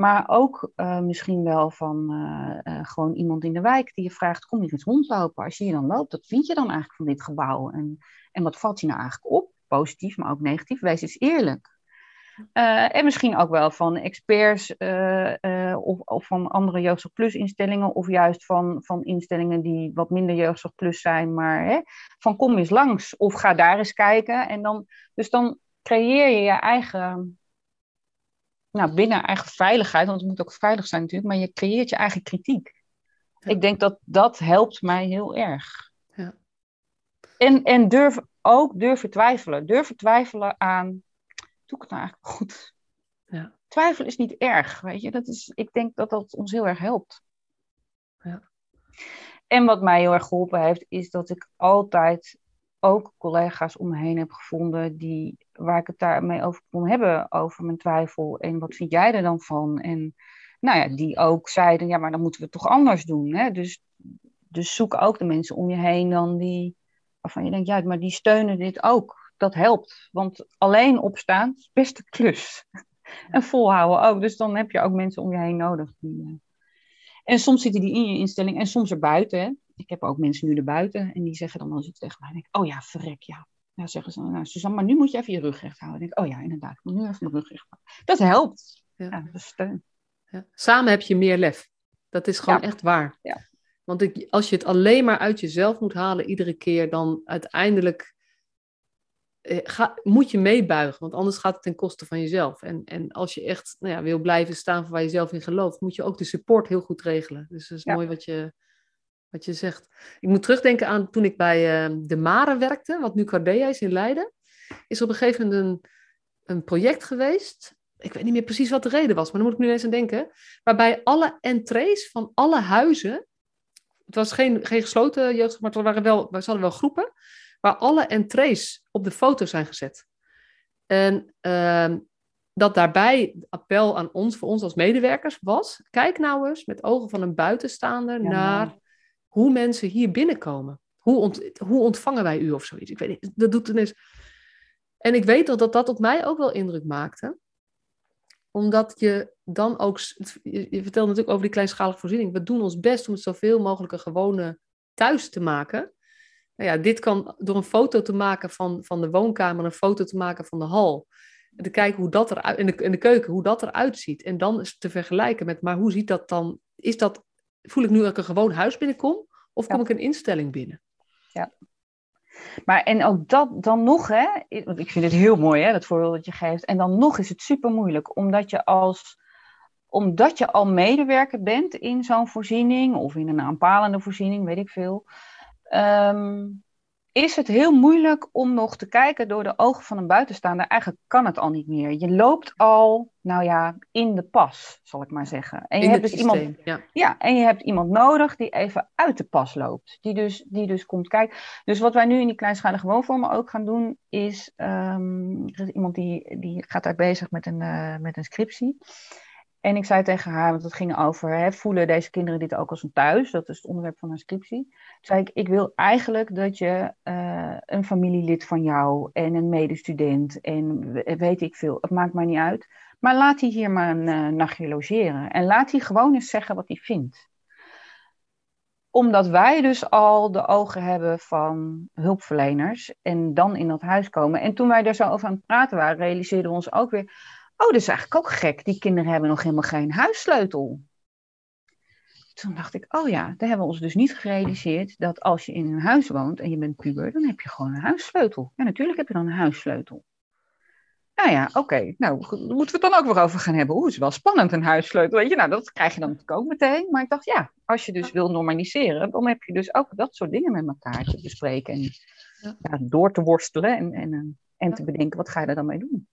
maar ook eh, misschien wel van eh, eh, gewoon iemand in de wijk die je vraagt: kom hier eens rondlopen. Als je hier dan loopt, wat vind je dan eigenlijk van dit gebouw? En, en wat valt je nou eigenlijk op? Positief, maar ook negatief. Wees eens eerlijk. En misschien ook wel van experts of, of, van andere Jeugdzorg Plus instellingen, of juist van, van instellingen die wat minder Jeugdzorg Plus zijn, maar hè, van kom eens langs of ga daar eens kijken. En dan, dus dan creëer je je eigen, nou binnen eigen veiligheid, want het moet ook veilig zijn natuurlijk, maar je creëert je eigen kritiek. Ja. Ik denk dat dat helpt mij heel erg. Ja. En, en durf ook durven twijfelen. Durven twijfelen aan doe ik het nou eigenlijk goed? Ja. Twijfel is niet erg, weet je. Dat is, ik denk dat dat ons heel erg helpt. Ja. En wat mij heel erg geholpen heeft, is dat ik altijd ook collega's om me heen heb gevonden die, waar ik het daarmee over kon hebben, over mijn twijfel. En wat vind jij er dan van? En nou ja, die ook zeiden, ja, maar dan moeten we het toch anders doen. Hè? Dus, dus zoek ook de mensen om je heen dan die, waarvan je denkt, ja, maar die steunen dit ook. Dat helpt, want alleen opstaan is best een klus. en volhouden ook. Dus dan heb je ook mensen om je heen nodig. Die, uh... En soms zitten die in je instelling en soms erbuiten. Ik heb ook mensen nu erbuiten en die zeggen dan als iets tegen mij. denk ik, oh ja, verrek, ja. Ja, zeggen ze, nou Suzanne, maar nu moet je even je rug recht houden. Denk ik, oh ja, inderdaad, ik moet nu even mijn rug recht houden. Dat helpt. Ja. ja dat is steun. Ja. Samen heb je meer lef. Dat is gewoon echt waar. Ja. Want ik, als je het alleen maar uit jezelf moet halen iedere keer, dan uiteindelijk eh, ga, moet je meebuigen. Want anders gaat het ten koste van jezelf. En, en als je echt nou ja, wil blijven staan voor waar je zelf in gelooft, moet je ook de support heel goed regelen. Dus dat is mooi wat je, wat je zegt. Ik moet terugdenken aan toen ik bij uh, de Mare werkte, wat nu Cardea is in Leiden. Is op een gegeven moment een, een project geweest ik weet niet meer precies wat de reden was, maar dan moet ik nu eens aan denken. Waarbij alle entrees van alle huizen. Het was geen, geen gesloten jeugd, maar er waren wel, we hadden wel groepen. Waar alle entrees op de foto zijn gezet. En uh, dat daarbij appel aan ons, voor ons als medewerkers, was: kijk nou eens met ogen van een buitenstaander naar hoe mensen hier binnenkomen. Hoe, hoe ontvangen wij u of zoiets? Ik weet niet, dat doet ineens. En ik weet dat, dat dat op mij ook wel indruk maakte omdat je dan ook, je vertelt natuurlijk over die kleinschalige voorziening. We doen ons best om het zoveel mogelijk een gewone thuis te maken. Nou ja, dit kan door een foto te maken van, van de woonkamer, een foto te maken van de hal. En te kijken hoe dat eruit, in de, in de keuken, hoe dat eruit ziet. En dan te vergelijken met, maar hoe ziet dat dan? Is dat, voel ik nu dat ik een gewoon huis binnenkom? Of kom ik een instelling binnen? Ja. Maar en ook dat dan nog, hè, want ik vind het heel mooi, hè, dat voorbeeld dat je geeft. En dan nog is het super moeilijk, omdat je als omdat je al medewerker bent in zo'n voorziening of in een aanpalende voorziening, weet ik veel. Ehm, is het heel moeilijk om nog te kijken door de ogen van een buitenstaander. Eigenlijk kan het al niet meer. Je loopt al, nou ja, in de pas, zal ik maar zeggen. En je in hebt dus iemand, ja. ja. en je hebt iemand nodig die even uit de pas loopt. Die dus, die dus komt kijken. Dus wat wij nu in die kleinschalige woonvormen ook gaan doen, is, um, er is iemand die, die gaat daar bezig met een, uh, met een scriptie. En ik zei tegen haar, want het ging over, hè, voelen deze kinderen dit ook als een thuis? Dat is het onderwerp van haar scriptie. Toen zei ik, ik wil eigenlijk dat je uh, een familielid van jou en een medestudent en weet ik veel, het maakt mij niet uit. Maar laat die hier maar een uh, nachtje logeren. En laat die gewoon eens zeggen wat hij vindt. Omdat wij dus al de ogen hebben van hulpverleners en dan in dat huis komen. En toen wij daar zo over aan het praten waren, realiseerden we ons ook weer Oh, dat is eigenlijk ook gek. Die kinderen hebben nog helemaal geen huissleutel. Toen dacht ik, oh ja, daar hebben we ons dus niet gerealiseerd dat als je in een huis woont en je bent puber, dan heb je gewoon een huissleutel. Ja, natuurlijk heb je dan een huissleutel. Nou ja, oké. Nou, moeten we het dan ook weer over gaan hebben. Oeh, het is wel spannend, een huissleutel. Weet je, nou, dat krijg je dan natuurlijk ook meteen. Maar ik dacht, ja, als je dus wil normaliseren, dan heb je dus ook dat soort dingen met elkaar te bespreken. En ja, door te worstelen en, en, en te bedenken, wat ga je er dan mee doen?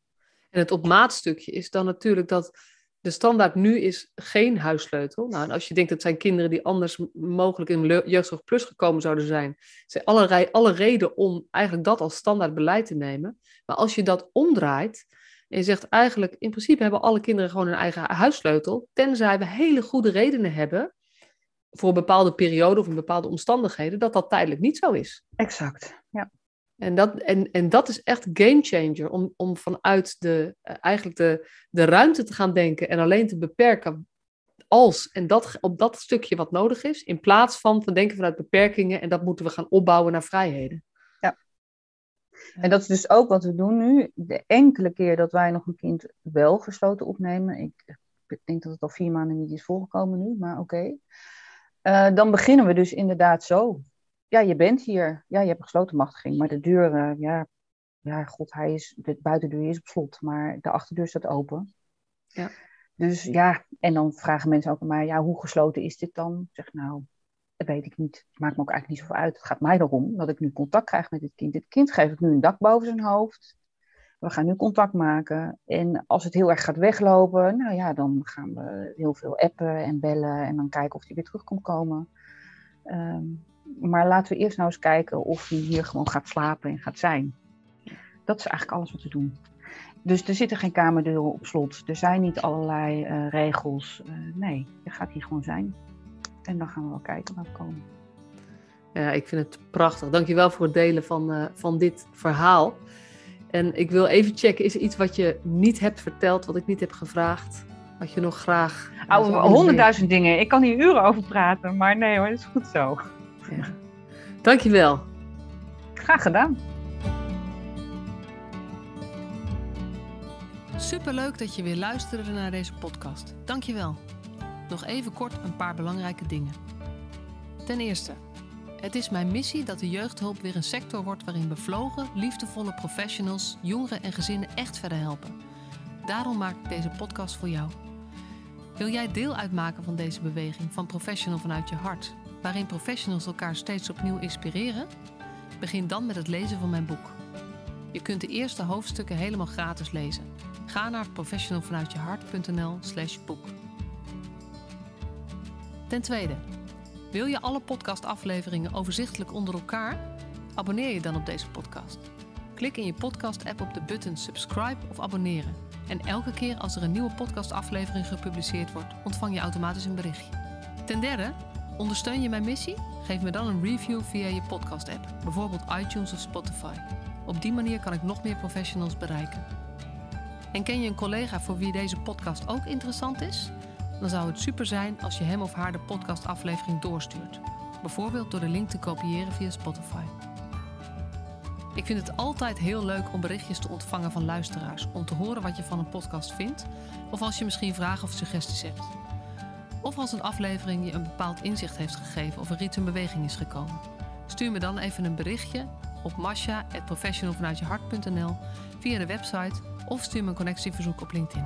En het op maat stukje is dan natuurlijk dat de standaard nu is geen huissleutel. Nou, en als je denkt dat zijn kinderen die anders mogelijk in jeugdzorg plus gekomen zouden zijn, zijn allerlei, alle reden om eigenlijk dat als standaard beleid te nemen. Maar als je dat omdraait en je zegt eigenlijk, in principe hebben alle kinderen gewoon een eigen huissleutel, tenzij we hele goede redenen hebben voor een bepaalde periode of in bepaalde omstandigheden, dat dat tijdelijk niet zo is. Exact, ja. En dat, en, en dat is echt game changer, om, om vanuit de, uh, eigenlijk de, de ruimte te gaan denken en alleen te beperken als en dat, op dat stukje wat nodig is, in plaats van te denken vanuit beperkingen en dat moeten we gaan opbouwen naar vrijheden. Ja. En dat is dus ook wat we doen nu. De enkele keer dat wij nog een kind wel gesloten opnemen, ik, ik denk dat het al vier maanden niet is voorgekomen nu, maar oké. Okay. Uh, dan beginnen we dus inderdaad zo ja, je bent hier. Ja, je hebt een gesloten machtiging, maar de deur, uh, ja, ja, god, hij is, de buitendeur is op slot, maar de achterdeur staat open. Ja. Dus ja, en dan vragen mensen ook aan mij, ja, hoe gesloten is dit dan? Ik zeg, nou, dat weet ik niet. Het maakt me ook eigenlijk niet zoveel uit. Het gaat mij erom dat ik nu contact krijg met dit kind. Dit kind geef ik nu een dak boven zijn hoofd. We gaan nu contact maken. En als het heel erg gaat weglopen, nou ja, dan gaan we heel veel appen en bellen en dan kijken of hij weer terug komt komen. Um, maar laten we eerst nou eens kijken of hij hier gewoon gaat slapen en gaat zijn. Dat is eigenlijk alles wat we doen. Dus er zitten geen kamerdeuren op slot. Er zijn niet allerlei uh, regels. Uh, nee, je gaat hier gewoon zijn. En dan gaan we wel kijken waar we komen. Ja, ik vind het prachtig. Dankjewel voor het delen van, uh, van dit verhaal. En ik wil even checken, is er iets wat je niet hebt verteld, wat ik niet heb gevraagd? Wat je nog graag... Oh, honderdduizend dingen. Ik kan hier uren over praten, maar nee hoor, dat is goed zo. Ja. Dankjewel. Graag gedaan. Superleuk dat je weer luisterde naar deze podcast. Dankjewel. Nog even kort een paar belangrijke dingen. Ten eerste, het is mijn missie dat de jeugdhulp weer een sector wordt waarin bevlogen, liefdevolle professionals jongeren en gezinnen echt verder helpen. Daarom maak ik deze podcast voor jou. Wil jij deel uitmaken van deze beweging van Professional vanuit je hart, waarin professionals elkaar steeds opnieuw inspireren? Begin dan met het lezen van mijn boek. Je kunt de eerste hoofdstukken helemaal gratis lezen. Ga naar professionalvanuitjehart.nl/slash boek. Ten tweede, wil je alle podcastafleveringen overzichtelijk onder elkaar? Abonneer je dan op deze podcast. Klik in je podcast-app op de button subscribe of abonneren. En elke keer als er een nieuwe podcastaflevering gepubliceerd wordt, ontvang je automatisch een berichtje. Ten derde, ondersteun je mijn missie? Geef me dan een review via je podcast-app, bijvoorbeeld iTunes of Spotify. Op die manier kan ik nog meer professionals bereiken. En ken je een collega voor wie deze podcast ook interessant is? Dan zou het super zijn als je hem of haar de podcastaflevering doorstuurt. Bijvoorbeeld door de link te kopiëren via Spotify. Ik vind het altijd heel leuk om berichtjes te ontvangen van luisteraars om te horen wat je van een podcast vindt, of als je misschien vragen of suggesties hebt. Of als een aflevering je een bepaald inzicht heeft gegeven of er iets in beweging is gekomen. Stuur me dan even een berichtje op masha.professionalvanuitjehart.nl via de website of stuur me een connectieverzoek op LinkedIn.